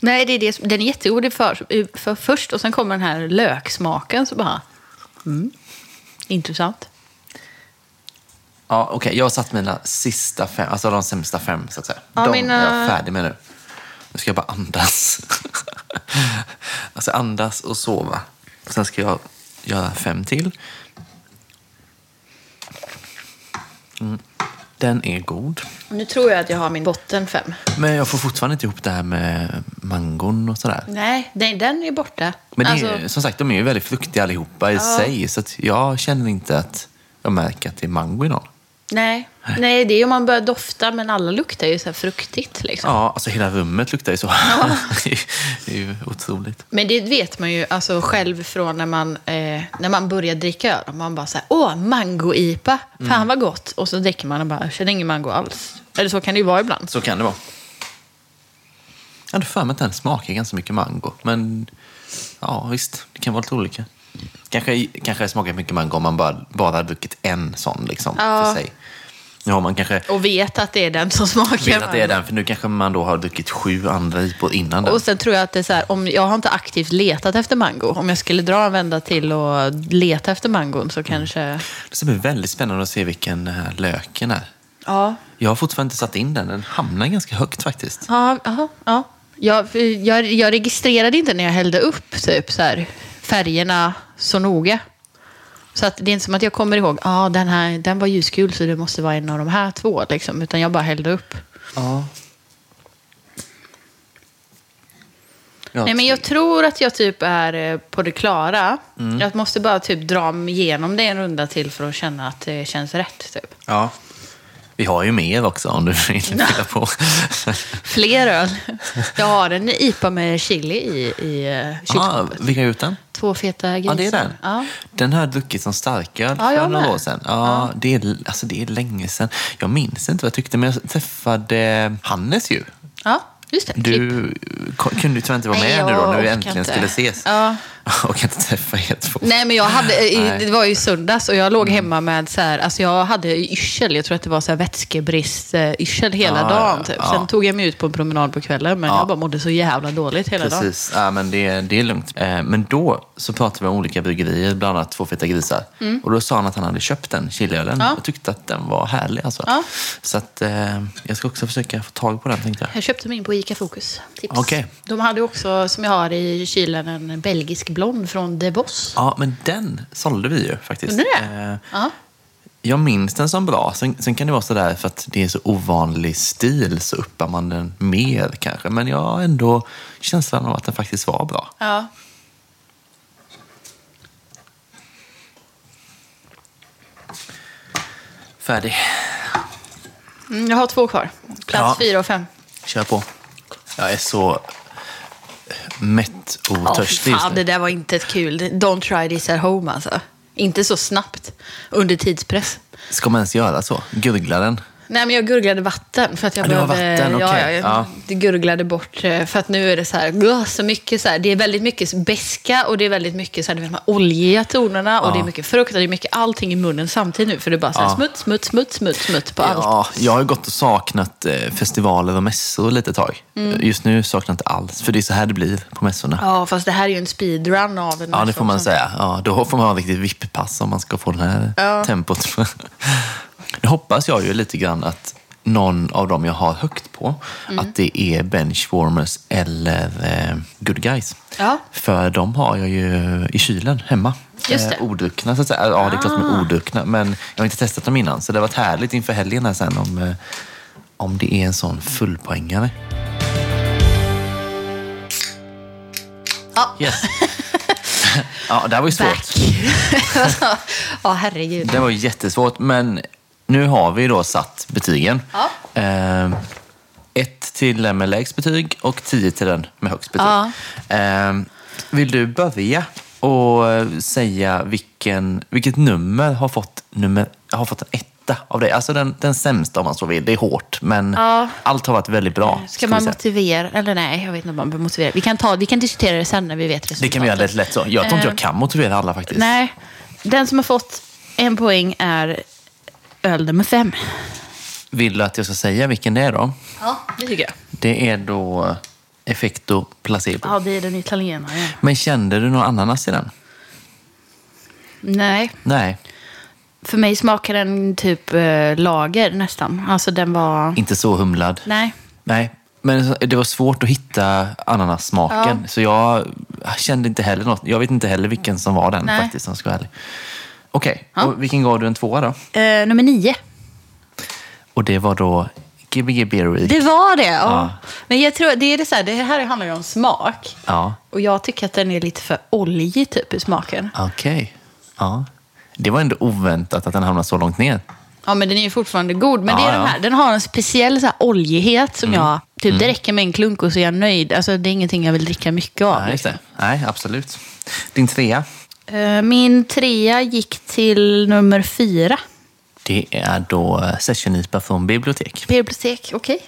Nej, det är det, den är jättegod för, för först och sen kommer den här löksmaken så bara, mm, intressant. Ja, okej. Jag har satt mina sista fem, alltså de sämsta fem så att säga. Ja, de mina- är jag färdig med nu. Nu ska jag bara andas. [laughs] alltså andas och sova. Sen ska jag göra fem till. Mm. Den är god. Nu tror jag att jag har min botten fem. Men jag får fortfarande inte ihop det här med mangon och sådär. Nej, den, den är borta. Men alltså, är, som sagt, de är ju väldigt fruktiga allihopa i sig. Så jag känner inte att jag märker att det är mango i någon. Nej. nej, det är om man börjar dofta, men alla luktar ju så här fruktigt. Liksom. Ja, alltså hela rummet luktar ju så. [laughs] det, är, ju- det är ju otroligt. Men det vet man ju alltså, själv från när man, eh, när man börjar dricka öl. Man bara så här, åh, mango-IPA, fan Mm. vad gott. Och så dricker man och bara, känner ingen mango alls. Eller så kan det ju vara ibland. Så kan det vara. Jag hade för mig att den smakar ganska mycket mango. Men ja, visst. Det kan vara lite olika. Kanske, kanske smakar mycket mango om man bara, bara har druckit en sån liksom, Ja. för sig. Nu har man kanske Och vet att det är den som smakar vet att det är den, för nu kanske man då har druckit sju andra IPOR innan den. Och sen tror jag att det är så här, om jag har inte aktivt letat efter mango. Om jag skulle dra en vända till och leta efter mangon så kanske... Det ska bli väldigt spännande att se vilken här löken är. Ja, Jag har fortfarande inte satt in den. Den hamnar ganska högt faktiskt. ja, ja. ja. Jag, jag, jag registrerade inte när jag hällde upp typ, så här, färgerna så noga. Så att det är inte som att jag kommer ihåg, ja den här den var ljusgul så det måste vara en av de här två. Liksom, utan jag bara hällde upp. Ja. Nej, men jag tror att jag typ är eh, på det klara. Jag måste bara typ dra mig igenom det en runda till för att känna att det känns rätt. Typ. ja. Vi har ju mer också om du vill fylla på. [laughs] Fler öl. Jag har en IPA med chili i, i eh, ah, kylskåpet. vilka har gjort den? Två feta grisar. Ja, det är den. Ja. Den har jag druckit som starköl Ja, för några år sedan. Ja, Det, är, alltså, det är länge sedan. Jag minns inte vad jag tyckte, men jag träffade Hannes ju. ja, just det. Du kunde tyvärr inte vara Nej, med nu då, när vi äntligen inte. skulle ses. Ja. [laughs] Och inte träffa er två. Nej, men jag hade, i-. Mm. det var ju söndags och jag låg hemma med så här, alltså jag hade yrsel, jag tror att det var så här vätskebrist eh, hela Ja, dagen. Typ. ja. Sen tog jag mig ut på en promenad på kvällen, men Ja. jag bara mådde så jävla dåligt hela dagen. Precis, ja, men det, det är lugnt. Eh, Men då så pratade vi om olika bryggerier, bland annat Två feta grisar. Och då sa han att han hade köpt den chiliölen Mm. Ja. och tyckte att den var härlig. Alltså. Så att, eh, jag ska också försöka få tag på den tänkte jag. Jag köpte min på Ica Fokus. Tips. Okej. De hade också, som jag har i kylen, en belgisk blond från De Boss. Ja, men den sålde vi ju faktiskt. Gjorde det? Eh, Ja. Jag minns den som bra. Sen, sen kan det vara sådär för att det är så ovanlig stil så uppar man den mer kanske. Men jag har ändå känslan av att den faktiskt var bra. ja. Färdig. Mm, jag har två kvar. Plats Ja. fyra och fem. Kör på. Jag är så mätt och törstig just fan, det där var inte ett kul. Don't try this at home alltså. Inte så snabbt. Under tidspress. Ska man ens göra så? Gurgla den? Nej, men jag gurglade vatten. För att jag var behövde, vatten, okej. ja, jag Ja. gurglade bort. eh, För att nu är det så här, "Åh, så mycket så här. Det är väldigt mycket beska och det är väldigt mycket så här, de här oljiga tonerna. Och Ja. det är mycket frukt och det är mycket allting i munnen samtidigt nu. För det är bara så här, Ja. smutt, smutt, smutt, smutt, smutt på allt. Ja, jag har gått och saknat eh, festivaler och mässor lite tag. Mm. Just nu saknar jag inte alls, för det är så här det blir på mässorna. Ja, fast det här är ju en speedrun av en Ja, det får man säga. Ja, då får man ha riktigt vipppass om man ska få det här tempot. [laughs] Nu hoppas jag ju lite grann att någon av dem jag har högt på, Mm. att det är Benchwarmers eller eh, Good Guys. Ja. För de har jag ju i kylen hemma. Just det. Ah. Eh, odruckna, så att säga. Ja, det är klart de är odruckna, men jag har inte testat dem innan. Så det har varit härligt inför helgen här sen om, eh, om det är en sån fullpoängare. Ja. Yes. [laughs] ja, det här var ju svårt. [laughs] Ja, herregud. Det var jättesvårt, men nu har vi då satt betygen. Ja. Eh, ett till den med lägst betyg och tio till den med högst betyg. Ja. Eh, vill du börja och säga vilken, vilket nummer har fått, nummer, har fått en etta av dig? Alltså den, den sämsta om man så vill. Det är hårt, men Ja. allt har varit väldigt bra. Ska vi man motivera? Eller nej, jag vet inte om man behöver motivera. Vi kan, ta, vi kan diskutera det sen när vi vet resultatet. Det kan vi göra lite lätt så. Jag tror inte jag Eh, kan motivera alla faktiskt. Nej, den som har fått en poäng är öl nummer fem. Vill du att jag ska säga vilken det är då? Ja, det tycker jag. Det är då Effecto Placebo. Ja, det är den italienaren. Men kände du någon ananas i den? Nej, Nej, för mig smakar den typ eh, lager nästan. Alltså den var... inte så humlad. Nej. Nej, men det var svårt att hitta ananassmaken. Så jag kände inte heller något. Jag vet inte heller vilken som var den Nej. faktiskt, om jag ska vara ärlig. Okej, Ja. och vilken gav du en tvåa då? Eh, nummer nio. Och det var då Gbg Beer Week. Det var det, ja. Men jag tror, det är det så här, det här handlar ju om smak. Ja, Och jag tycker att den är lite för oljig typ i smaken. okej. Ja. Det var ändå oväntat att den hamnade så långt ner. Ja, men den är ju fortfarande god. Men Ja, det är den ja. här. Den har en speciell så här, oljighet som jag... Typ, Det räcker med en klunk och så är jag nöjd. Alltså, det är ingenting jag vill dricka mycket av. Nej, liksom. Nej, absolut. Din trea? Eh, Min trea gick till nummer fyra. Det är då eh, Session IPA från bibliotek. Bibliotek, okej.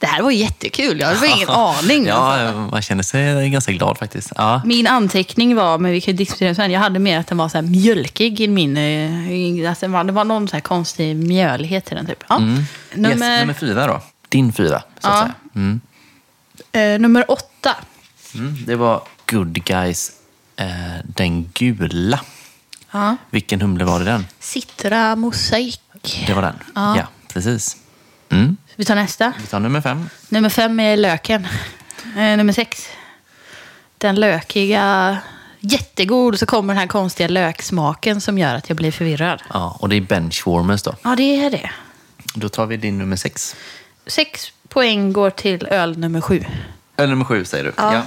Det här var jättekul. Jag hade ingen [laughs] aning. Ja, man känner sig ganska glad faktiskt. Ja. Min anteckning var, men vi kan diskutera sen, jag hade mer att den var så mjölkig i min... eh, Alltså det, var, någon så här konstig mjölighet i den typ. Ja. Mm. Nummer, Yes, nummer fyra då. Din fyra, så att Ja. säga. Mm. eh, nummer åtta. Mm. Det var Good Guys, eh, den gula. Ja. Vilken humle var det den? Citra mosaik. Det var den. Ja. Ja, precis. Mm. Vi tar nästa. Vi tar nummer fem. Nummer fem är löken. Eh, nummer sex. Den lökiga, jättegod, så kommer den här konstiga löksmaken som gör att jag blir förvirrad. Ja, och det är Benchwarmers då. Ja, det är det. Då tar vi din nummer sex. Sex poäng går till öl nummer sju. Eller nummer sju säger du. Ja.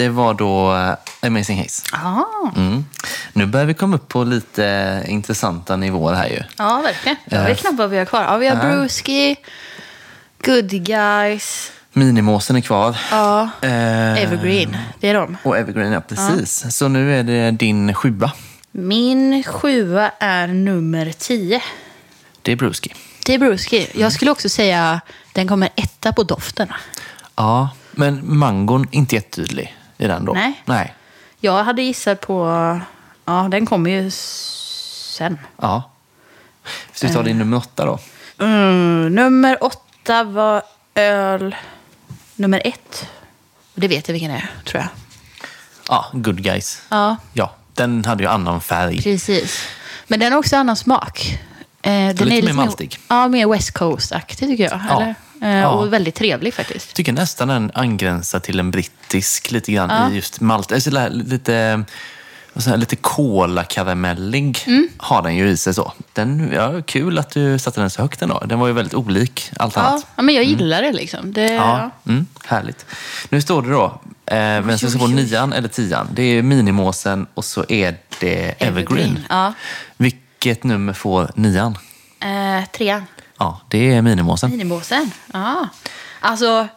Det var då eh, Amazing Haze. Ja, Mm. Nu börjar vi komma upp på lite intressanta nivåer här ju. ja verkligen. Jag Eh. vet knappt vad vi har kvar. Ja, vi har Ja. Brewski, Good Guys, Minimåsen är kvar. ja, Eh, Evergreen. Det är de. Och Evergreen, ja precis. Så nu är det din sjua. Min sjua är nummer tio. Det är Bruski. Det är Brewski. Jag skulle också säga den kommer etta på doften. Ja, men mangon inte jättetydlig i den då. Nej. Nej. Jag hade gissat på... Ja, den kommer ju sen. Ja. Så vi tar din nummer åtta då. Mm, nummer åtta var öl nummer ett. Och det vet jag vilken det är, tror jag. Ja, Good Guys. Ja, Ja, den hade ju annan färg. precis. Men den har också annan smak. Eh, den Lite är mer maltig. Ja, mer West Coast-aktig tycker jag. Ja. Eller? Eh, Ja. Och väldigt trevlig faktiskt. Jag tycker nästan den angränsar till en brittisk lite grann Ja. i just malt. Alltså, lite, lite, kolakaramellig Mm. har den ju i sig så. Den, ja, kul att du satte den så högt ändå. Den var ju väldigt olik allt Ja, annat. ja, men jag gillar det liksom. Det, Ja, mm, härligt. Nu står det då, eh, vem ska stå på oj. nian eller tian? Det är minimåsen och så är det Evergreen. Evergreen, ja. Vilket nummer får nian? Eh, trean. Ja, det är minimåsen. Minimåsen. Ja. Alltså,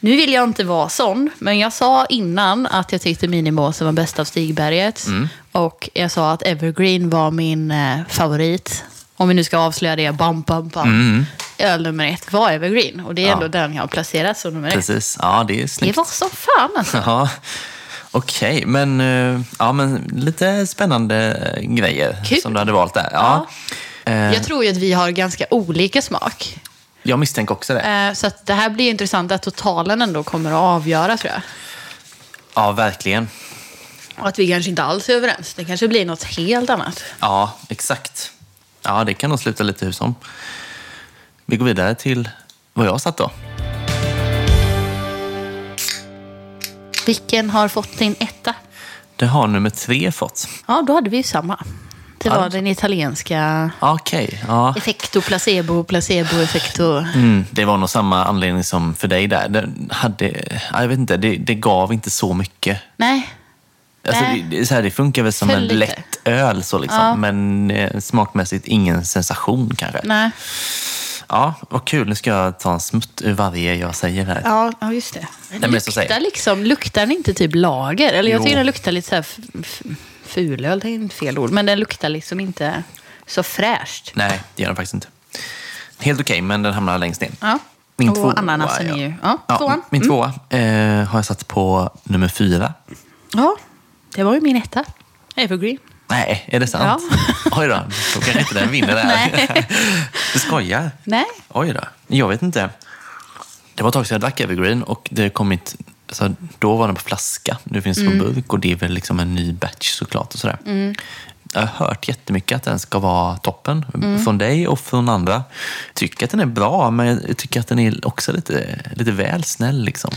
nu vill jag inte vara sån, men jag sa innan att jag tyckte Minimåsen var bäst av Stigberget. Mm. Och jag sa att Evergreen var min eh, favorit. Om vi nu ska avslöja det, bam, bam, bam. Öl nummer ett var Evergreen. Och det är Mm. Ja. ändå den jag har placerat som nummer ett. Precis, ja det är Det snyggt. var som fan alltså. [laughs] Ja, okej. Men, eh, ja, men lite spännande grejer Kul. som du hade valt där. Ja. Eh, Jag tror ju att vi har ganska olika smak. jag misstänker också det. Eh, Så det här blir intressant att totalen ändå kommer att avgöra tror jag. Ja, verkligen. Och att vi kanske inte alls är överens. Det kanske blir något helt annat. Ja, exakt. Ja, det kan nog sluta lite hur som. Vi går vidare till vad jag satt då. Vilken har fått din etta? Det har nummer tre fått. Ja, då hade vi ju samma. Det var den italienska Okej, ja. effekto placebo, placebo effekto. Mm, det var nog samma anledning som för dig där. Det, hade, ja, jag vet inte, det, det gav inte så mycket. Nej, Alltså, Nej. det, så här, det funkar väl som Föll en lite. lätt öl, så liksom. Ja. men eh, smakmässigt ingen sensation kanske. nej. Ja, vad kul. Nu ska jag ta en smutt ur varje jag säger här. Ja, ja just det. Den luktar liksom, luktar den inte typ lager? Eller jag Jo. tycker den luktar lite så här fulöl, det är fel ord. Men den luktar liksom inte så fräscht. Nej, det gör den faktiskt inte. Helt okej, men den hamnar längst ner. Ja. Min och tvåa, ananasen ja. är ju... Ja, Ja, tvåan. min Mm. tvåa eh, har jag satt på nummer fyra. Ja, det var ju min etta. Evergreen. Nej, är det sant? [laughs] Oj då, då kanske inte den vinner där. Nej. [laughs] Du skojar? Nej. Oj då. Jag vet inte. Det var ett tag sedan jag drack Evergreen och det kommit, alltså, då var den på flaska. Nu finns Mm. på burk och det är väl liksom en ny batch såklart. Och sådär. Jag har hört jättemycket att den ska vara toppen. Mm. Från dig och från andra. Tycker att den är bra, men jag tycker att den är också lite, lite väl snäll. Liksom.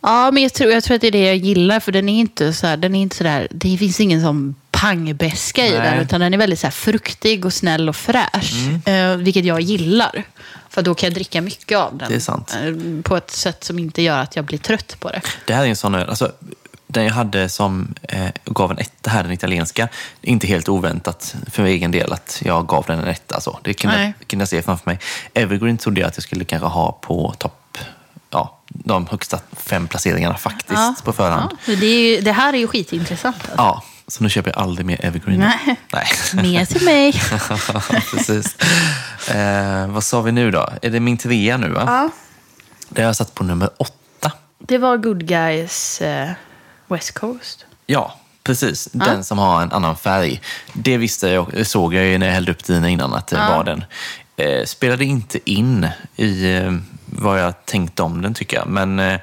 Ja, men jag tror, jag tror att det är det jag gillar. För den är inte så här, den är inte så där, det finns ingen sån pangbäska i den. Utan den är väldigt så fruktig och snäll och fräsch. Eh, vilket jag gillar. För då kan jag dricka mycket av den. Det är sant. eh, På ett sätt som inte gör att jag blir trött på det. Det här är en sån öl. Alltså, den jag hade som eh, gav en etta här, den italienska. Inte helt oväntat för egen del att jag gav den en etta. Så. Det kunde, jag- kunde jag se framför mig. Evergreen trodde jag att jag skulle kanske ha på topp, ja, de högsta fem placeringarna faktiskt på förhand. Ja, det, ju, det här är ju skitintressant. Alltså. Ja, så nu köper jag aldrig mer Evergreen. Nej. Nej. Mer till mig. [laughs] Precis. Eh, vad sa vi nu då? Är det min trea nu? Va? Ja. Det har jag satt på nummer åtta. Det var Good Guys eh, West Coast. Ja, precis. Den som har en annan färg. Det visste jag, såg jag ju när jag hällde upp dina innan att det var den. Eh, spelade inte in i eh, vad jag tänkte om den tycker jag. Men eh,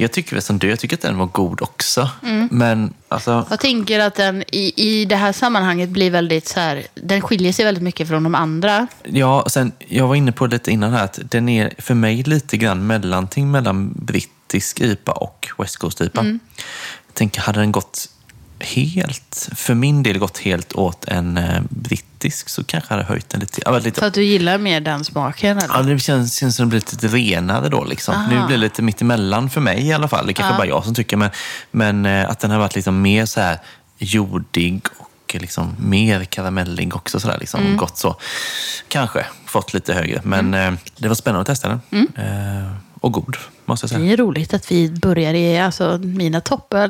jag tycker väl som du, jag tycker att den var god också. Men alltså, Jag tänker att den i, i det här sammanhanget blir väldigt så här, den skiljer sig väldigt mycket från de andra. ja, sen, jag var inne på det lite innan här att den är för mig lite grann mellanting mellan brittisk IPA och West Coast IPA. Jag tänker, hade den gått helt, för min del gått helt åt en eh, brittisk så kanske jag hade höjt den lite. Ja, lite För att du gillar mer den smaken? Eller? Ja, det känns, känns som det blir lite renare då. Liksom. Aha. Nu blir det lite mittemellan för mig i alla fall. Det kanske bara jag som tycker. Men, men eh, att den har varit liksom mer så här jordig och liksom mer karamellig också. Så där, liksom. Gott så. Kanske fått lite högre. Men eh, det var spännande att testa den. Eh, och god, måste jag säga. Det är roligt att vi börjar i, alltså mina toppar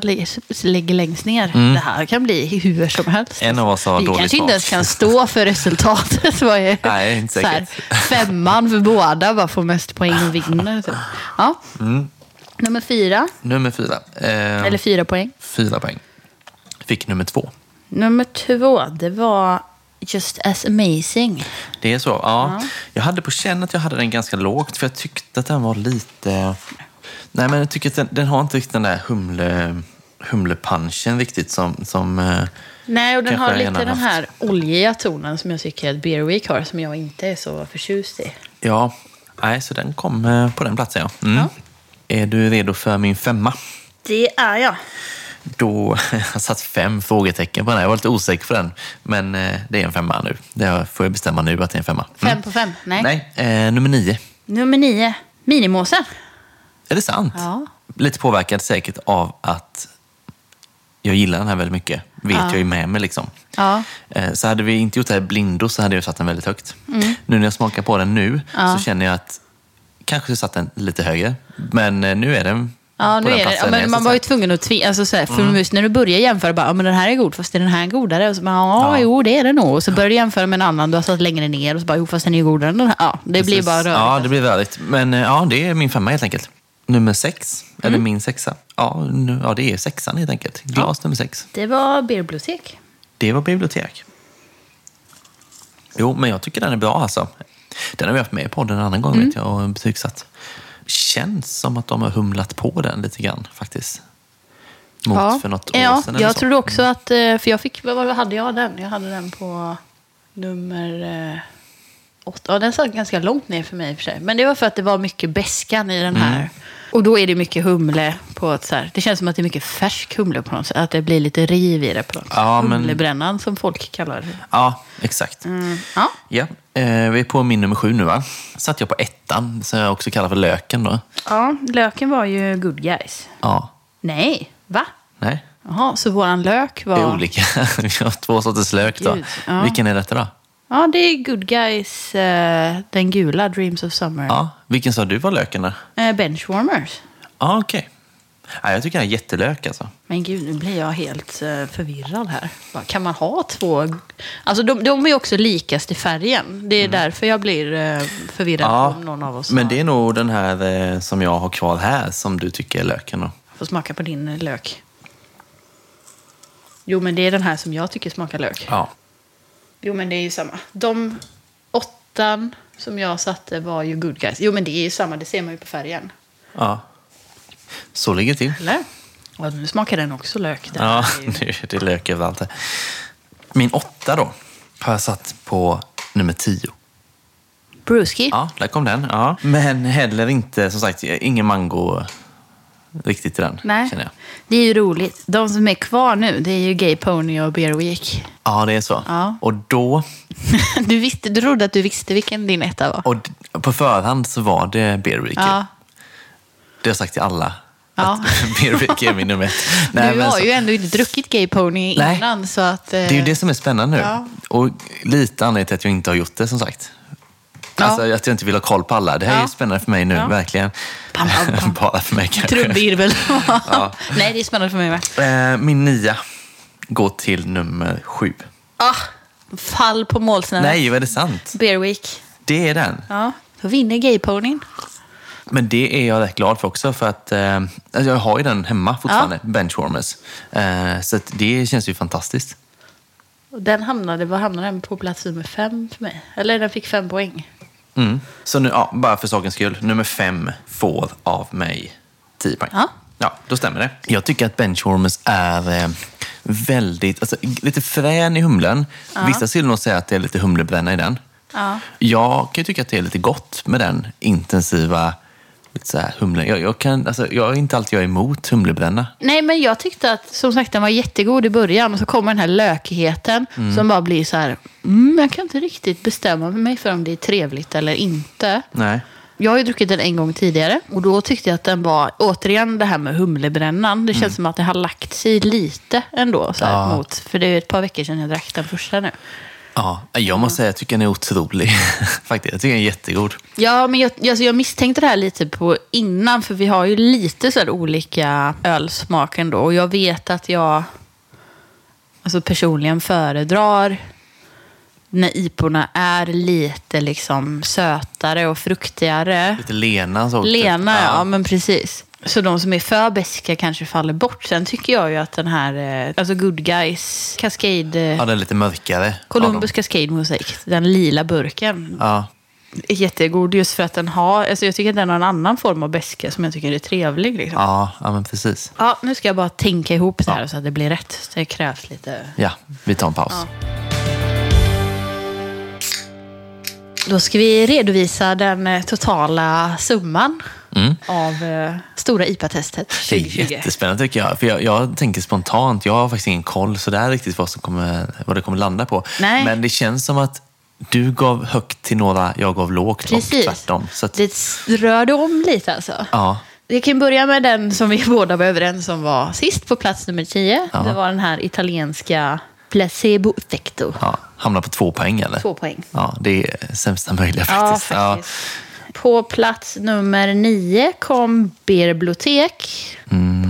ligger, längst ner. Det här kan bli hur som helst. En av oss har vi dålig kanske inte ens kan stå för resultatet. [laughs] Vad är, Nej, inte så här, säkert. femman för båda, bara får mest poäng och vinner. Typ. Ja. Mm. Nummer fyra, Nummer fyra. Eh, eller fyra poäng. Fyra poäng. Fick nummer två. Nummer två, det var Just as amazing. Det är så? Ja. Jag hade på känn att jag hade den ganska lågt, för jag tyckte att den var lite... Nej, men jag tycker att den, den har inte riktigt den där humle, humlepunchen riktigt som... som eh, Nej, och den har lite den haft. här oljiga tonen som jag tycker att Beer Week har, som jag inte är så förtjust i. ja, nej, så den kom eh, på den platsen, ja. Mm. Ja. Är du redo för min femma? Det är jag. Då jag [laughs] jag satt fem frågetecken på den här. Jag var lite osäker på den, men eh, det är en femma nu. Det får jag bestämma nu att det är en femma. Mm. Fem på fem? Nej. Nej, eh, nummer nio. Nummer nio, Minimåsen. Är det sant? Ja. Lite påverkad säkert av att jag gillar den här väldigt mycket. Vet jag ju med mig liksom. Ja. Eh, Så hade vi inte gjort det här blindo så hade jag satt den väldigt högt. Nu när jag smakar på den nu Mm. Ja. så känner jag att kanske satt den lite högre. Men eh, nu är den Ja, nu den är det. Ja, den men man var ju tvungen att tvinga, alltså, för just när du börjar jämföra, bara, ja, men den här är god, fast är den här godare? Och så bara, ja, Ja. jo, det är det nog. Och så börjar du jämföra med en annan du har satt längre ner och så bara, jo, fast den är ju godare än den här. Ja, det blir Precis. bara rörigt. Ja, det blir rörigt. Men eh, ja, det är min femma helt enkelt. Nummer sex, eller Mm. min sexa. Ja, nu, ja, det är sexan helt enkelt. Glas nummer sex. Det var bibliotek. Det var bibliotek. Jo, men jag tycker den är bra alltså. Den har vi haft med i podden en annan gång Mm. vet jag, och betygsatt. Känns som att de har humlat på den lite grann faktiskt. Mot för något år ja, sedan jag trodde också att, eh, för jag fick, vad hade jag den? Jag hade den på nummer eh, åtta. Ja, den satt ganska långt ner för mig i och för sig. Men det var för att det var mycket beskan i den här. Mm. Och då är det mycket humle på ett så här, det känns som att det är mycket färsk humle på något sätt. Att det blir lite riv i det på något sätt. Ja, men- Humlebrännan som folk kallar det. Ja, exakt. Mm. Ja. Ja, vi är på min nummer sju nu va? Satt jag på ettan, som jag också kallar för löken då. ja, löken var ju good guys. Ja, Nej, va? nej. Jaha, så våran lök var... Det är olika. [laughs] Vi har två sorters lök då. Gud, ja. Vilken är detta då? Ja, det är good guys, eh, den gula, Dreams of Summer. Ja, vilken sa du var löken då? Eh, benchwarmers. Ja, okej. Ja, jag tycker den är jättelök alltså. Men gud, nu blir jag helt eh, förvirrad här. Kan man ha två? Alltså de, de är också likast i färgen. Det är därför jag blir eh, förvirrad Ja, om någon av oss men har- det är nog den här eh, som jag har kvar här som du tycker är löken då. får smaka på din lök. Jo, men det är den här som jag tycker smakar lök. Ja. Jo, men det är ju samma. De åttan som jag satte var ju good guys. Jo, men det är ju samma. Det ser man ju på färgen. ja. Så ligger det till. Eller? Ja, nu smakar den också lök. Den Ja, ju- nu [laughs] är det lök överallt. Min åtta då har jag satt på nummer tio. Bruski. Ja, där kom den. Ja. Men heller inte, som sagt, ingen mango riktigt i den, Nej, känner jag. det är ju roligt. De som är kvar nu, det är ju Gay Pony och Beer Week. Ja, det är så. Ja. Och då, [laughs] Du, visste, du trodde att du visste vilken din etta var? och på förhand så var det Beer Week. Ja. Det har jag sagt till alla. Ja. Att [laughs] Beer Week är min nummer ett. du men har så- ju ändå inte druckit Gay Pony Nej. innan, så att... eh, Det är ju det som är spännande nu. Ja. Och lite anledning till att jag inte har gjort det, som sagt. Ja. Alltså att jag inte vill ha koll på alla. Det här är Ja. ju spännande för mig nu, Ja. verkligen. Pam, pam, [laughs] pam. Bara för mig kanske. Trumvirvel. Ja. [laughs] Nej, det är spännande för mig med. Eh, Min nia går till nummer sju. Ah, fall på målsnöret. Nej, vad är det sant? Week. Det är den. Ja, då vinner Gay Ponyn. Men det är jag rätt glad för också, för att eh, alltså jag har ju den hemma fortfarande, Benchwarmers. Eh, så det känns ju fantastiskt. Och den hamnade, vad hamnade den på plats nummer fem för mig? Eller den fick fem poäng. Mm. Så nu, ja, bara för sakens skull, nummer fem får av mig 10 poäng. Ja. Ja, då stämmer det. Jag tycker att Benchwarmers är eh, väldigt, alltså, lite frän i humlen. Vissa skulle nog säga att det är lite humlebränna i den. Ja. Jag kan ju tycka att det är lite gott med den intensiva lite så här humlen. Jag, jag, kan, alltså, jag är inte alltid jag är emot humlebränna. Nej, men jag tyckte att som sagt den var jättegod i början och så kommer den här lökigheten som bara blir så här, mm, jag kan inte riktigt bestämma mig för om det är trevligt eller inte. Nej. Jag har ju druckit den en gång tidigare och då tyckte jag att den var, återigen det här med humlebrännan, det känns som att det har lagt sig lite ändå. Så här, Ja. mot, för det är ett par veckor sedan jag drack den första nu. Ja, jag måste säga att jag tycker den är otrolig. [laughs] Faktiskt, jag tycker den är jättegod. Ja, men jag, alltså jag misstänkte det här lite på innan, för vi har ju lite så här olika ölsmak ändå. Och jag vet att jag alltså personligen föredrar när iporna är lite liksom sötare och fruktigare. Lite Lena så. Lena, ja. men precis. Så de som är för beska kanske faller bort. Sen tycker jag ju att den här, eh, alltså Good Guys Cascade, Ja, eh, den är lite mörkare. Columbus Cascade Mosaic, den lila burken. Ja. är jättegod just för att den har, alltså jag tycker att den har en annan form av beska som jag tycker är trevlig. Liksom. Ja. Ja, ja, men precis. nu ska jag bara tänka ihop det här så att det blir rätt. Så det krävs lite. Ja, vi tar en paus. Ja. Då ska vi redovisa den eh, totala summan Mm. av eh, stora IPA-testet Det är 2020. jättespännande tycker jag. För jag, jag tänker spontant, jag har faktiskt ingen koll så där riktigt vad, som kommer, vad det kommer landa på. Nej. Men det känns som att du gav högt till några, jag gav lågt Precis. och tvärtom. Så att, Det rörde om lite alltså. ja, Vi kan börja med den som vi [laughs] båda var överens om var sist på plats nummer 10. Ja. Det var den här italienska Placebo Effecto. ja, hamnar på två poäng eller? Två poäng. Ja, det är sämsta möjliga Ja, faktiskt. På plats nummer 9 kom Bibliotek.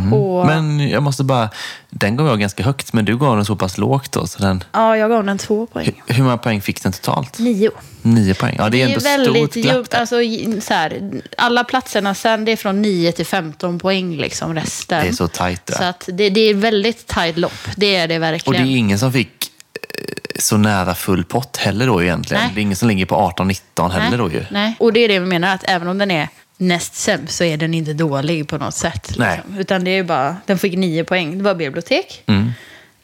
På... Mm. Men jag måste bara, den gav jag ganska högt, men du gav den så pass lågt då. Så den, Ja, jag gav den två poäng. hur många poäng fick den totalt? Nio. Nio poäng. Ja, det är Det ändå är väldigt stort djupt. Alltså, så här, alla platserna sen, det är från 9 till 15 poäng liksom resten. Det är så tajt det. Så att det, det är väldigt tajt lopp. Det är det Och det verkligen. är ingen som fick så nära full pott heller då egentligen. Nej. Det är ingen som ligger på 18-19 heller då ju. Nej, och det är det vi menar, att även om den är näst sämst så är den inte dålig på något sätt. Nej. Liksom. Utan det är bara, den fick nio poäng. Det var bibliotek. Mm.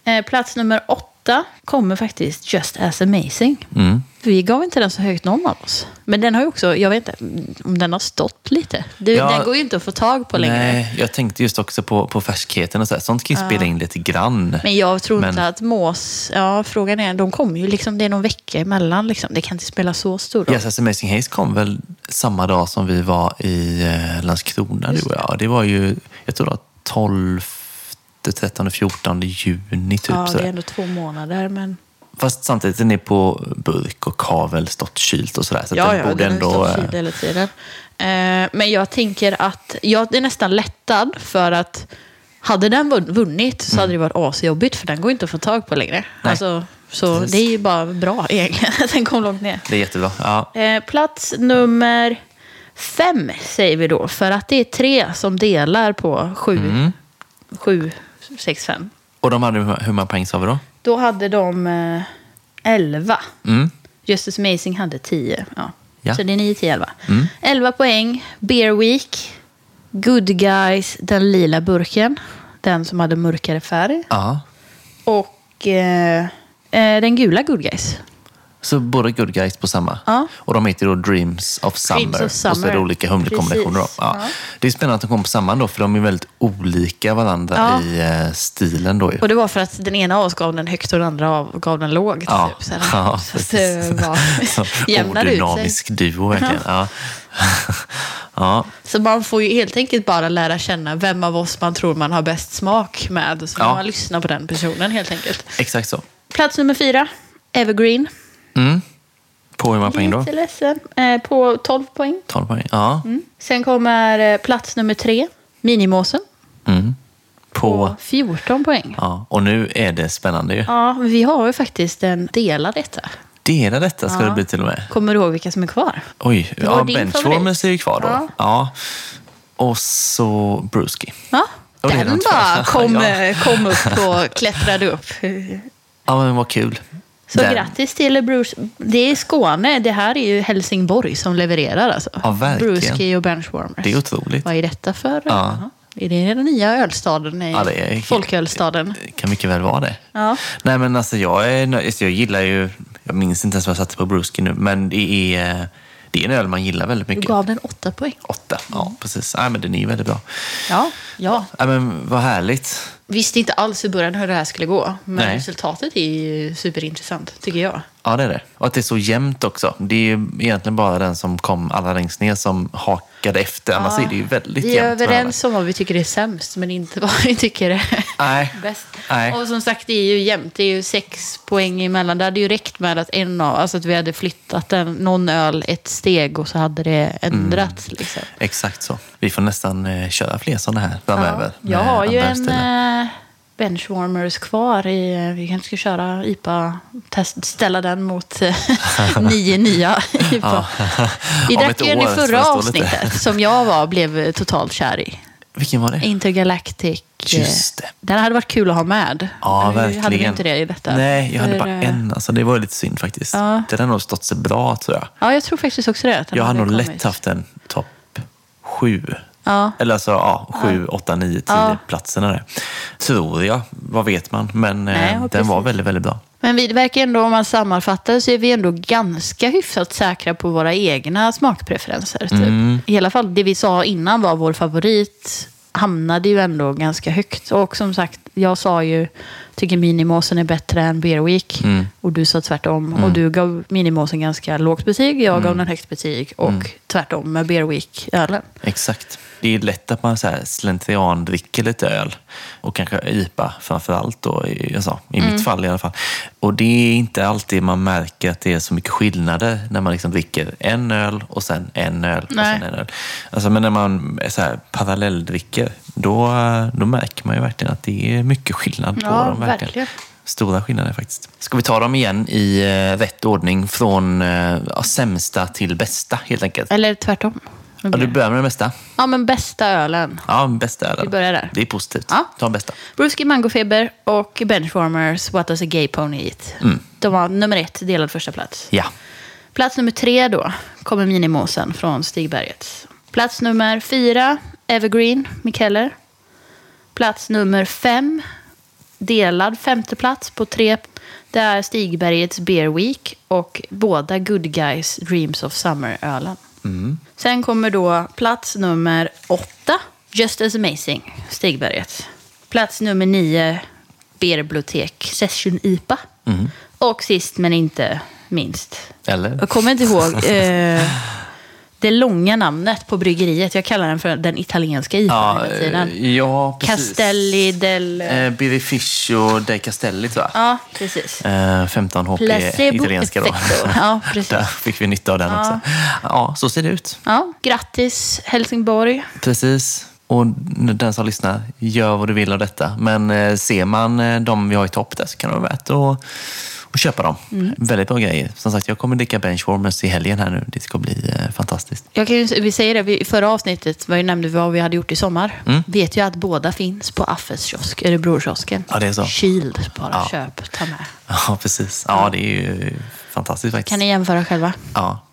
Eh, plats nummer åtta kommer faktiskt Just As Amazing. Mm. Vi gav inte den så högt någon av oss. Men den har ju också, jag vet inte om den har stått lite. Det, Ja. Den går ju inte att få tag på längre. Nej, jag tänkte just också på, på färskheten och så här. Sånt kan ju spela in lite grann. Men jag tror Men- inte att Mås, ja frågan är, de kommer ju liksom, det är någon vecka emellan liksom. Det kan inte spela så stor roll. Yes, as Amazing Haze kom väl samma dag som vi var i eh, Landskrona, du och jag. Det var ju, jag tror det var 12, 13, 14 juni typ. ja, det är ändå två månader men... Fast samtidigt, den är på burk och har väl stått kylt och sådär. Så Ja, den ja, borde den ändå... har eh, kyld hela tiden. Eh, men jag tänker att jag är nästan lättad för att hade den vunn- vunnit så hade det varit asjobbigt för den går inte att få tag på längre. Mm. Nej. Alltså, så Precis. det är ju bara bra [laughs] egentligen att den kom långt ner. Det är jättebra. Ja. Eh, plats nummer fem säger vi då, för att det är tre som delar på sju, Mm. sju sex, fem. Och de hade, hur många poäng sa vi då? Då hade de eh, elva. Mm. Justice Amazing hade 10. Ja. Ja. Så det är 9, 10, 11. Mm. 11 poäng. Beer Week. Good Guys, den lila burken. Den som hade mörkare färg. Ja. Och eh, eh, den gula Good Guys. Så båda good guys på samma. Ja. Och de heter då Dreams of Summer. Dreams of Och så är det Summer. olika humlekombinationer. Ja. Ja. Det är spännande att de kommer på samma då, för de är väldigt olika varandra Ja. i eh, stilen. Då ju. Och det var för att den ena av oss gav den högt och den andra av gav den lågt. Ja, Typ, så ja så att det var, [laughs] [laughs] jämnar ut sig. Odynamisk duo verkligen. Ja. [laughs] ja. Så man får ju helt enkelt bara lära känna vem av oss man tror man har bäst smak med. Så får man lyssna på den personen helt enkelt. Exakt så. Plats nummer fyra, Evergreen. Mm. På hur många poäng då? Lite ledsen. Eh, på 12 poäng. 12 poäng. Ja. Mm. Sen kommer eh, plats nummer tre, Minimåsen. Mm. På... På 14 poäng. Ja. Och nu är det spännande ju. Ja, vi har ju faktiskt en delad detta. dela detta ska Ja. det bli till och med. Kommer du ihåg vilka som är kvar? Oj, ja, Benchwarmers är ju kvar då. Ja. Ja. Och så Brewski. Ja, Och den bara [laughs] kom, Ja. kom upp och klättrade upp. Ja, men vad kul. Så Den- grattis till Bruce. Det är Skåne. Det här är ju Helsingborg som levererar alltså. Ja, verkligen. Brewski och Benchwarmers. Det är otroligt. Vad är detta för? Ja. Är det den nya ölstaden? I Ja, det är- Folkölstaden? Det kan mycket väl vara det. Ja. Nej, men alltså jag, är, nöjd. jag gillar ju, jag minns inte ens vad jag satte på Brewski nu, men det är, det är en öl man gillar väldigt Du mycket. gav den åtta poäng. Åtta, ja precis. Nej, men den är ju väldigt bra. Ja, ja. Nej, men vad härligt. Visste inte alls i början hur det här skulle gå. Men Nej. resultatet är ju superintressant, tycker jag. Ja, det är det. Och att det är så jämnt också. Det är ju egentligen bara den som kom allra längst ner som hakade efter. Annars är det ju väldigt Vi är jämnt. överens om vad vi tycker är sämst, men inte [laughs] vad vi tycker är Nej. bäst. Nej. Och som sagt, det är ju jämnt. Det är ju sex poäng emellan. Det hade ju räckt med att en av, alltså att vi hade flyttat en, någon öl ett steg och så hade det ändrats. Liksom. Exakt så. Vi får nästan eh, köra fler sådana här framöver. Jag med har ju en benchwarmers kvar. I, eh, vi kanske ska köra IPA, test, ställa den mot eh, [laughs] nio nya [laughs] IPA. [laughs] Vi drack ju den i förra avsnittet som jag var, blev totalt kär i. Vilken var det? Intergalactic. eh, Just det. Den hade varit kul att ha med. Ja, verkligen. hade vi inte det i detta. Nej, jag hade För, bara eh, en. Alltså, det var lite synd faktiskt. Ja. Den har nog stått sig bra tror jag. Ja, jag tror faktiskt också det. Jag har hade nog lätt haft en topp sju. Ja. Eller alltså ja, sju, åtta, nio, tio Ja. platserna där. Tror jag. Vad vet man? Men eh, Nej, ja, den precis. var väldigt, väldigt bra. Men vi verkar ändå, om man sammanfattar, så är vi ändå ganska hyfsat säkra på våra egna smakpreferenser. Typ. Mm. I alla fall det vi sa innan var vår favorit hamnade ju ändå ganska högt. Och som sagt, jag sa ju, tycker minimosen är bättre än Beer Week. Mm. Och du sa tvärtom. Och du gav minimosen ganska lågt betyg, jag Mm. gav den högt betyg. Och tvärtom med Beer Week-ölen. Exakt. Det är lätt att man så här slentrian dricker lite öl. Och kanske IPA framför allt då, i, alltså, i Mm. mitt fall i alla fall. Och det är inte alltid man märker att det är så mycket skillnader när man liksom dricker en öl och sen en öl och Nej. sen en öl. Alltså, men när man är så här parallelldricker, då, då märker man ju verkligen att det är mycket skillnad på Ja, dem. Verkligen. Stora skillnader faktiskt. Ska vi ta dem igen i eh, rätt ordning från eh, sämsta till bästa helt enkelt? Eller tvärtom. Ja, du börjar med det bästa. Ja, men bästa ölen. Ja, bästa ölen. Vi börjar där. Det är positivt. Ja. Ta bästa. Brewski Mangofeber och Benchwarmers What Does a Gay Pony Eat. Mm. De var nummer ett, delad första plats. Ja. Plats nummer tre då kommer Minimosen från Stigberget. Plats nummer fyra, Evergreen, Mikkeller. Plats nummer fem, delad femte plats på tre. Det är Stigbergets Beer Week och båda Good Guys Dreams of Summer-ölen. Mm. Sen kommer då plats nummer åtta, Just as amazing, Stigberget. Plats nummer nio, Beerbibliotek Session IPA. Mm. Och sist men inte minst, Eller? jag kommer inte ihåg [laughs] eh, det långa namnet på bryggeriet. Jag kallar den för den italienska IPA Ja, tiden. eh, ja precis. Castelli del... Eh, Birrificio de Castelli tror jag. Ja, precis. Eh, 15 HP Placebo italienska då. Ja, [laughs] precis. Där fick vi nytta av den också. Ja, så ser det ut. Ja, grattis Helsingborg. Precis. Och den som lyssnar, gör vad du vill av detta. Men eh, ser man eh, de vi har i topp där så kan det vara värt att, att köpa dem. Mm. Väldigt bra grejer. Som sagt, jag kommer dricka Benchwarmers i helgen här nu. Det ska bli eh, fantastiskt. Jag kan ju, vi säger det, vi, i förra avsnittet var ju nämnde vi vad vi hade gjort i sommar. Mm. Vet ju att båda finns på Affes kiosk, Örebrokiosken. Ja, det är så. Shield, bara Ja. köp, ta med. [laughs] Ja, precis. Ja, det är ju fantastiskt faktiskt. Kan ni jämföra själva? Ja,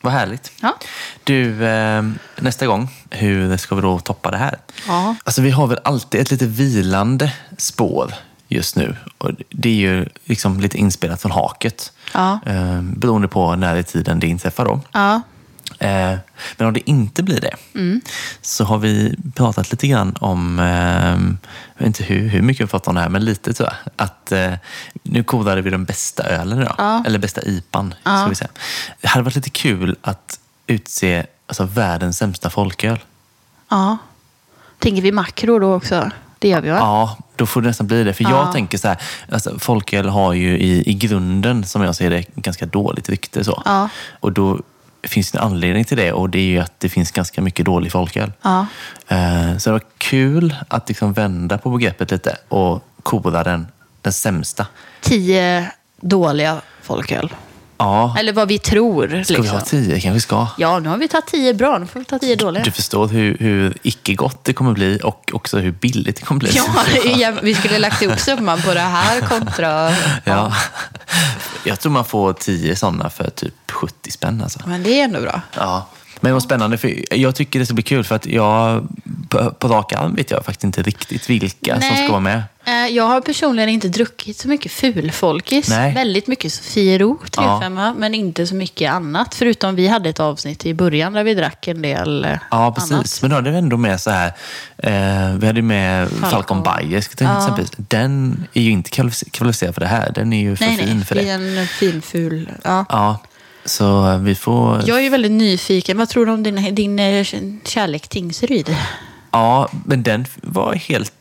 vad härligt. Ja. Du, eh, nästa gång, hur ska vi då toppa det här? Ja. Alltså vi har väl alltid ett lite vilande spår just nu. Och det är ju liksom lite inspelat från haket. Ja. Eh, beroende på när i tiden det inträffar då. Ja. Eh, men om det inte blir det Mm. så har vi pratat lite grann om, eh, jag vet inte hur, hur mycket vi har pratat om det här, men lite tror jag. Att eh, nu kodade vi den bästa ölen idag. Ja. Eller bästa IPan, Ja. ska vi säga. Det hade varit lite kul att utse alltså, världens sämsta folköl. ja. Tänker vi makro då också? Det gör vi va? Ja, då får det nästan bli det. För Ja. jag tänker så här, alltså, folköl har ju i, i grunden, som jag ser det, ganska dåligt rykte. Så. Ja. Och då finns det en anledning till det och det är ju att det finns ganska mycket dålig folköl. Ja. Eh, Så det var kul att liksom vända på begreppet lite och kora den, den sämsta. Tio dåliga folköl. Ja. Eller vad vi tror. Ska liksom. vi ha tio? kanske vi ska. Ja, nu har vi tagit tio bra, nu får vi ta tio dåliga. Du förstår hur, hur icke-gott det kommer bli och också hur billigt det kommer bli. Ja, [laughs] ja, vi skulle lagt ihop summan på det här kontra... Ja. Jag tror man får tio sådana för typ 70 spänn. Alltså. Men det är ändå bra. Ja. Men vad spännande, för jag tycker det ska bli kul för att jag på, på rak arm vet jag faktiskt inte riktigt vilka som ska vara med. Eh, Jag har personligen inte druckit så mycket fulfolkis. Nej. Väldigt mycket Sofiero, 35 Ja. men inte så mycket annat. Förutom vi hade ett avsnitt i början där vi drack en del eh, Ja, precis. annat. Men då hade vi ändå med så här, eh, vi hade med Falcon. Falcon Bayer, ska jag Ja. Den är ju inte kvalific- kvalificerad för det här. Den är ju för Nej, fin nej, för det det. är en fin ful. Ja. Ja, så vi får... Jag är ju väldigt nyfiken. Vad tror du om din, din eh, kärlek Tingsryd? Ja, men den var helt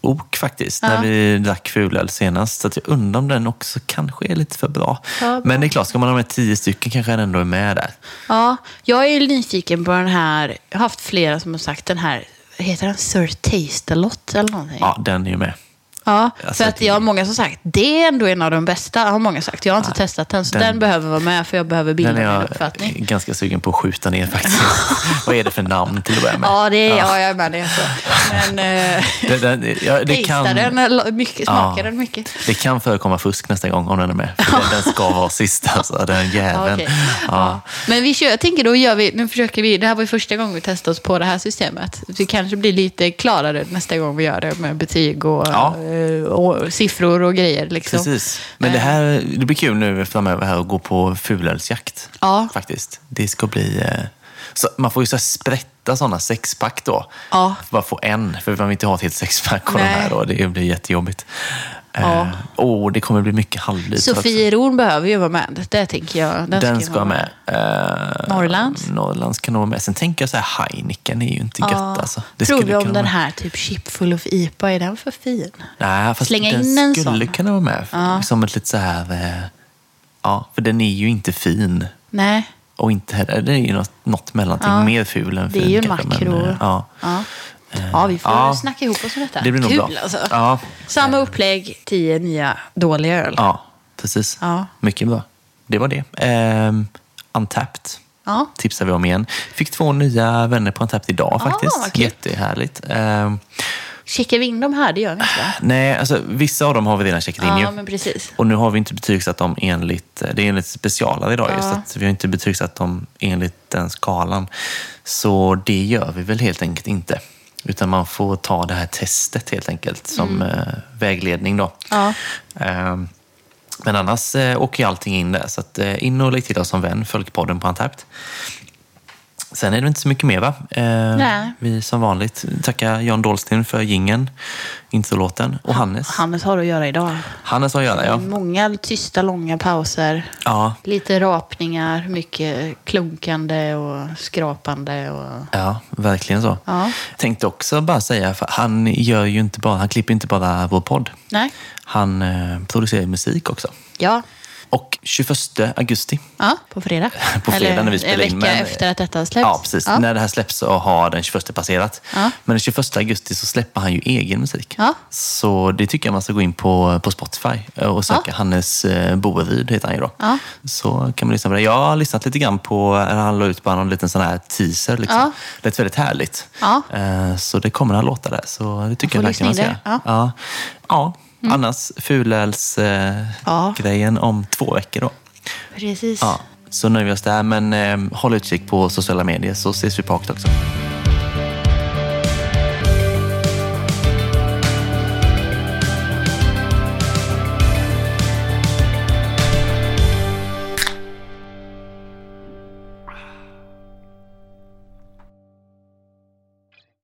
ok faktiskt, Ja. när vi drack fulöl senast. Så att jag undrar om den också kanske är lite för bra. Ja, bra. Men det är klart, ska man ha med tio stycken kanske den ändå är med där. Ja, jag är nyfiken på den här. Jag har haft flera som har sagt den här. Heter den Sir Taste-a-lot eller någonting? Ja, den är ju med. Ja, Alltså, för att jag har många som sagt, det är ändå en av de bästa, har många sagt. Jag har inte testat den, så den, den- behöver vara med för jag behöver bilda Den är min jag uppfattning. ganska sugen på att skjuta ner faktiskt. [laughs] Vad är det för namn till att börja med? Ja, det är ja. jag är med det. Så. Men [laughs] Det, den, ja, det, tastar kan, den, eller mycket, smakar Ja. den mycket? det kan förekomma fusk nästa gång om den är med. För den, ska vara sist, [laughs] alltså, den Ja, jäveln. okej. Ja. Ja. Men vi kör, jag tänker då gör vi, nu försöker vi, det här var ju första gången vi testade oss på det här systemet. Det kanske blir lite klarare nästa gång vi gör det med betyg och, Ja. Och siffror och grejer. Liksom. Precis. Men det, här, det blir kul nu framöver här att gå på fulölsjakt. Ja. Faktiskt. Det ska bli... eh, Så man får ju så sprätta sådana sexpack då. Ja. Bara få en, för man vill inte ha ett helt sexpack av de här då. Det blir jättejobbigt. Ja. Eh, Åh, det kommer bli mycket halvliter också. Sofieron behöver ju vara med, det tänker jag. Den ju ska vara med. Eh, Norrlands? Norrlands kan nog vara med. Sen tänker jag så här, Heineken är ju inte gött alltså. Det Prov skulle om den här typ chip full of IPA, är den för fin? Nej, fast Slänga den in en skulle sån. kunna vara med. Ja. Som ett lite så här... eh, Ja, för den är ju inte fin. Nej. Och inte heller, det är ju något, något mellanting. Ja. Mer ful än Det är fin ju kanske, makro. Men, eh, ja. Ja. Ja, vi får Ja. snacka ihop oss om detta. Det blir nog Kul bra. alltså. Ja. Samma upplägg, tio nya dåliga öl. ja, precis. Ja. Mycket bra. Det var det. Ehm, Untapped Ja. tipsar vi om igen. Fick två nya vänner på Untapped idag Ah, faktiskt. kul. Jättehärligt. Ehm, Checkar vi in dem här? Det gör vi inte nej, alltså vissa av dem har vi redan checkat in Ja, ju. men precis. Och nu har vi inte betygsatt dem enligt, det är enligt specialare idag Ja. just att vi har inte betygsatt dem enligt den skalan. Så det gör vi väl helt enkelt inte. Utan man får ta det här testet helt enkelt som eh, vägledning då. Mm. Ja. Ehm, men annars eh, åker allting in där. Så att, eh, in och lägg till oss som vän, följ podden på Antapt. Sen är det inte så mycket mer va? Eh, Nej. Vi som vanligt tackar Jan Dahlsten för gingen, introlåten och Hannes. Hannes har att göra idag. Hannes har att göra ja. Många tysta, långa pauser. Ja, Lite rapningar, mycket klunkande och skrapande. Och... Ja, verkligen så. Ja. Tänkte också bara säga, för han gör ju inte bara, han klipper inte bara vår podd. Nej. Han eh, producerar musik också. Ja. Och 21 augusti, ja, på fredag. [laughs] På fredag när vi spelar en in, vecka men- efter att detta har släppts. ja precis, Ja. när det här släpps så har den 21 passerat. Ja. Men den 21 augusti så släpper han ju egen musik. Ja. Så det tycker jag man ska gå in på, på Spotify och söka Hannes eh, Boeryd, heter han ju då. Ja. Så kan man lyssna på det. Jag har lyssnat lite grann på, eller han la ut bara någon liten sån här teaser. Liksom. Ja. Lät väldigt härligt. Ja. Eh, Så det kommer några låtar där. Så det tycker jag får verkligen man ska in det. Ja. Ja. Annars fulöls-grejen Ja. grejen om två veckor då. Precis. Ja. Så nöjer vi oss där. Men eh, håll utkik på sociala medier så ses vi på Akt också.